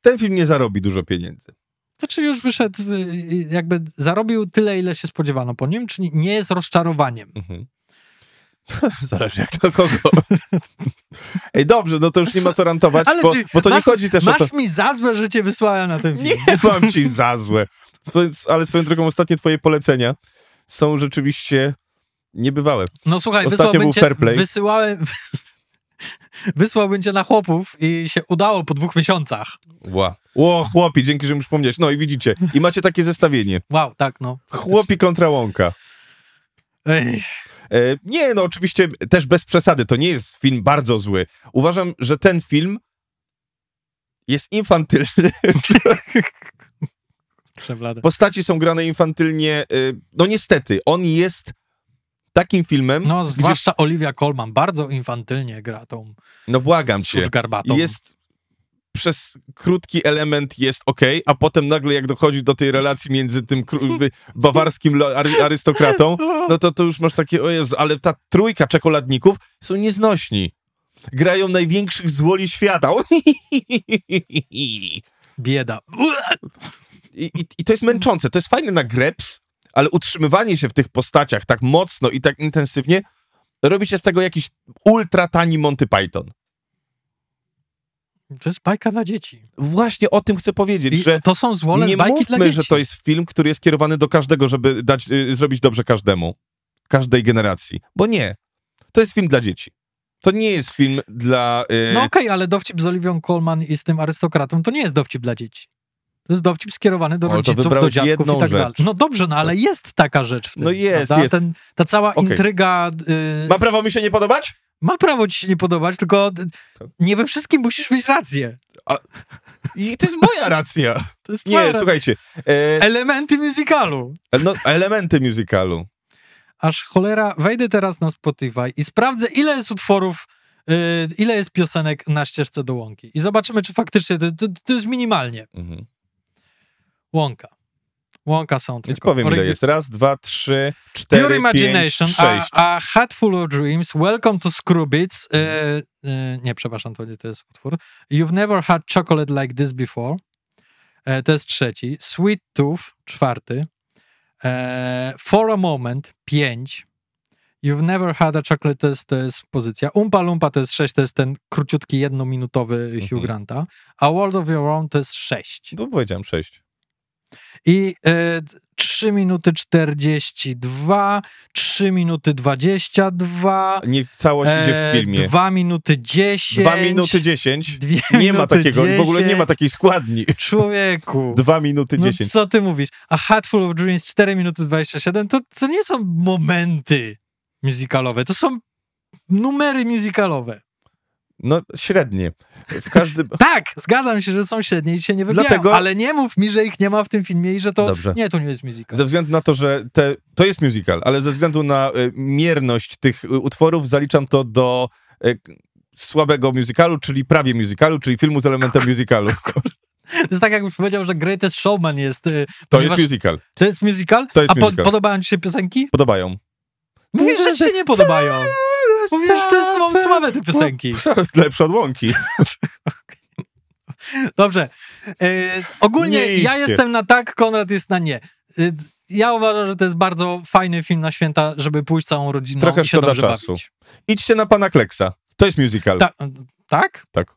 Ten film nie zarobi dużo pieniędzy. Znaczy już wyszedł, y, y, jakby zarobił tyle, ile się spodziewano po nim, czyli nie jest rozczarowaniem. Mhm. Zależy jak do kogo. Ej, dobrze, no to już nie ma co rantować, Ale bo, bo to masz- nie chodzi też o to... Masz mi za złe, że cię wysłałem na ten film. Nie mam ci za złe. Ale swoją drogą ostatnie twoje polecenia są rzeczywiście Niebywałe. No słuchaj, Ostatnio był cię, fair play. wysyłałem... Wysłałbym cię na chłopów i się udało po dwóch miesiącach. Ła. Ło, chłopi, dzięki, że mi przypomniałeś. No i widzicie, i macie takie zestawienie. Wow, tak, no. Chłopi kontra łąka. Ej, E, nie, no oczywiście też bez przesady, to nie jest film bardzo zły. Uważam, że ten film jest infantylny. przeblade. Postaci są grane infantylnie. e, no niestety, on jest takim filmem, No, gdzie, zwłaszcza Olivia Colman bardzo infantylnie gra tą no błagam cię, garbatą. jest przez krótki element jest ok, a potem nagle jak dochodzi do tej relacji między tym bawarskim ary- arystokratą, no to to już masz takie, o Jezu, ale ta trójka czekoladników są nieznośni. Grają największych złoli świata. Bieda. I, i, I to jest męczące. To jest fajne na greps, ale utrzymywanie się w tych postaciach tak mocno i tak intensywnie robi się z tego jakiś ultra tani Monty Python. To jest bajka dla dzieci. Właśnie o tym chcę powiedzieć, I że to są złole nie bajki dla mówmy, dzieci. że to jest film, który jest kierowany do każdego, żeby dać, y, zrobić dobrze każdemu. Każdej generacji. Bo nie. To jest film dla dzieci. To nie jest film dla... y, No okej, ale dowcip z Olivią Colman i z tym arystokratą to nie jest dowcip dla dzieci. To jest dowcip skierowany do rodziców, do dziadków i tak dalej. No dobrze, no ale jest taka rzecz w tym. No jest, prawda? jest. Ten, ta cała Okej. intryga... y, Ma prawo mi się nie podobać? Ma prawo ci się nie podobać, tylko nie we wszystkim musisz mieć rację. I to jest moja racja. To jest Nie, racja. słuchajcie. E, Elementy musicalu. no, elementy musicalu. Aż cholera, wejdę teraz na Spotify i sprawdzę, ile jest utworów, y, ile jest piosenek na ścieżce do łąki. I zobaczymy, czy faktycznie to, to, to jest minimalnie. Mhm. Łąka. Łąka są Więc tylko. powiem, ile jest. Raz, dwa, trzy, Pure cztery, pięć, Imagination, sześć. a, a Hat Full of Dreams, Welcome to Scrubits, e, e, nie, przepraszam, to nie to jest utwór. You've Never Had Chocolate Like This Before, e, to jest trzeci. Sweet Tooth, czwarty. E, For a Moment, pięć. You've Never Had a Chocolate, to jest, to jest pozycja. Umpa Lumpa to jest sześć, to jest ten króciutki, jednominutowy Hugh Mhm. Granta. A World of Your Own to jest sześć. No powiedziałem sześć. I e, 3 minuty 42, 3 minuty 22, Nie całość idzie w e, filmie. 2 minuty 10. Dwa minuty dziesięć. Dwie Nie ma minuty takiego, w ogóle nie 10. ma takiej składni. Człowieku. Dwa minuty No dziesięć. co ty mówisz? A Hatful of Dreams 4 minuty 27 to, to nie są momenty musicalowe, to są numery musicalowe. No średnie. W każdym... Tak, zgadzam się, że są średnie i się nie wybijają, Dlatego- ale nie mów mi, że ich nie ma w tym filmie i że to... Dobrze. Nie, to nie jest musical. Ze względu na to, że te, to jest musical, ale ze względu na y, mierność tych y, utworów zaliczam to do y, słabego musicalu, czyli prawie musicalu, czyli filmu z elementem musicalu. To jest tak, jakbyś powiedział, że Greatest Showman jest... y, To jest musical. To jest musical? To jest A po, musical. podobają ci się piosenki? Podobają. Mówisz, że ci się nie podobają. Mówisz, że to są słabe te piosenki. Lepsze od łąki. Dobrze. E, ogólnie Nie ja jestem na tak, Konrad jest na nie. E, ja uważam, że to jest bardzo fajny film na święta, żeby pójść całą rodziną Trochę i się dobrze czasu. bawić. Idźcie na pana Kleksa. To jest musical. Ta, tak? Tak.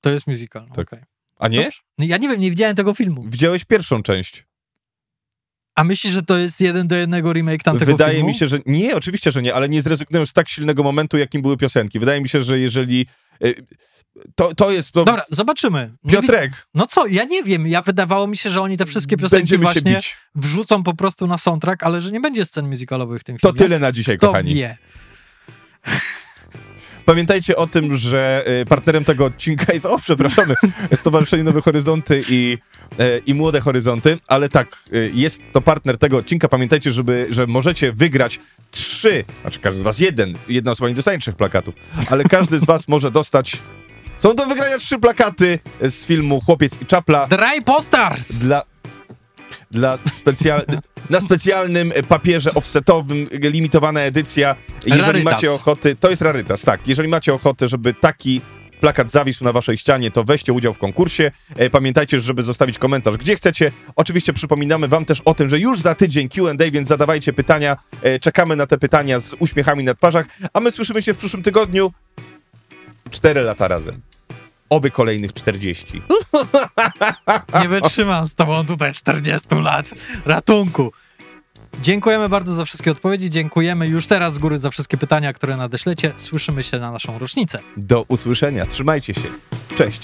To jest musical. Tak. okej. A nie? Dobrze. No ja nie wiem, nie widziałem tego filmu. Widziałeś pierwszą część. A myślisz, że to jest jeden do jednego remake tamtego Wydaje filmu? mi się, że nie, oczywiście, że nie, ale nie zrezygnują z tak silnego momentu, jakim były piosenki. Wydaje mi się, że jeżeli y, to, to jest to, Dobra, zobaczymy. Wi- Piotrek, No co, ja nie wiem. Ja wydawało mi się, że oni te wszystkie piosenki będziemy właśnie wrzucą po prostu na soundtrack, ale że nie będzie scen musicalowych w tym To filmie. tyle na dzisiaj, Kto kochani. wie? Pamiętajcie o tym, że y, partnerem tego odcinka jest, o przepraszamy, Stowarzyszenie Nowe Horyzonty i, y, i Młode Horyzonty, ale tak, y, jest to partner tego odcinka. Pamiętajcie, żeby, że możecie wygrać trzy, znaczy każdy z was jeden, jedna osoba nie dostanie trzech plakatów, ale każdy z was może dostać, są do wygrania trzy plakaty z filmu Chłopiec i Czapla Dry Posters! dla, dla specjal, na specjalnym papierze offsetowym, limitowana edycja. Jeżeli Rarytas. macie ochoty, to jest rarytas, tak. Jeżeli macie ochotę, żeby taki plakat zawisł na waszej ścianie, to weźcie udział w konkursie. E, Pamiętajcie, żeby zostawić komentarz, gdzie chcecie. Oczywiście przypominamy wam też o tym, że już za tydzień Q&A, więc zadawajcie pytania. E, Czekamy na te pytania z uśmiechami na twarzach, a my słyszymy się w przyszłym tygodniu. Cztery lata razem. Oby kolejnych 40. Nie wytrzymam z tobą tutaj 40 lat. Ratunku. Dziękujemy bardzo za wszystkie odpowiedzi. Dziękujemy już teraz z góry za wszystkie pytania, które nadeślecie. Słyszymy się na naszą rocznicę. Do usłyszenia. Trzymajcie się. Cześć.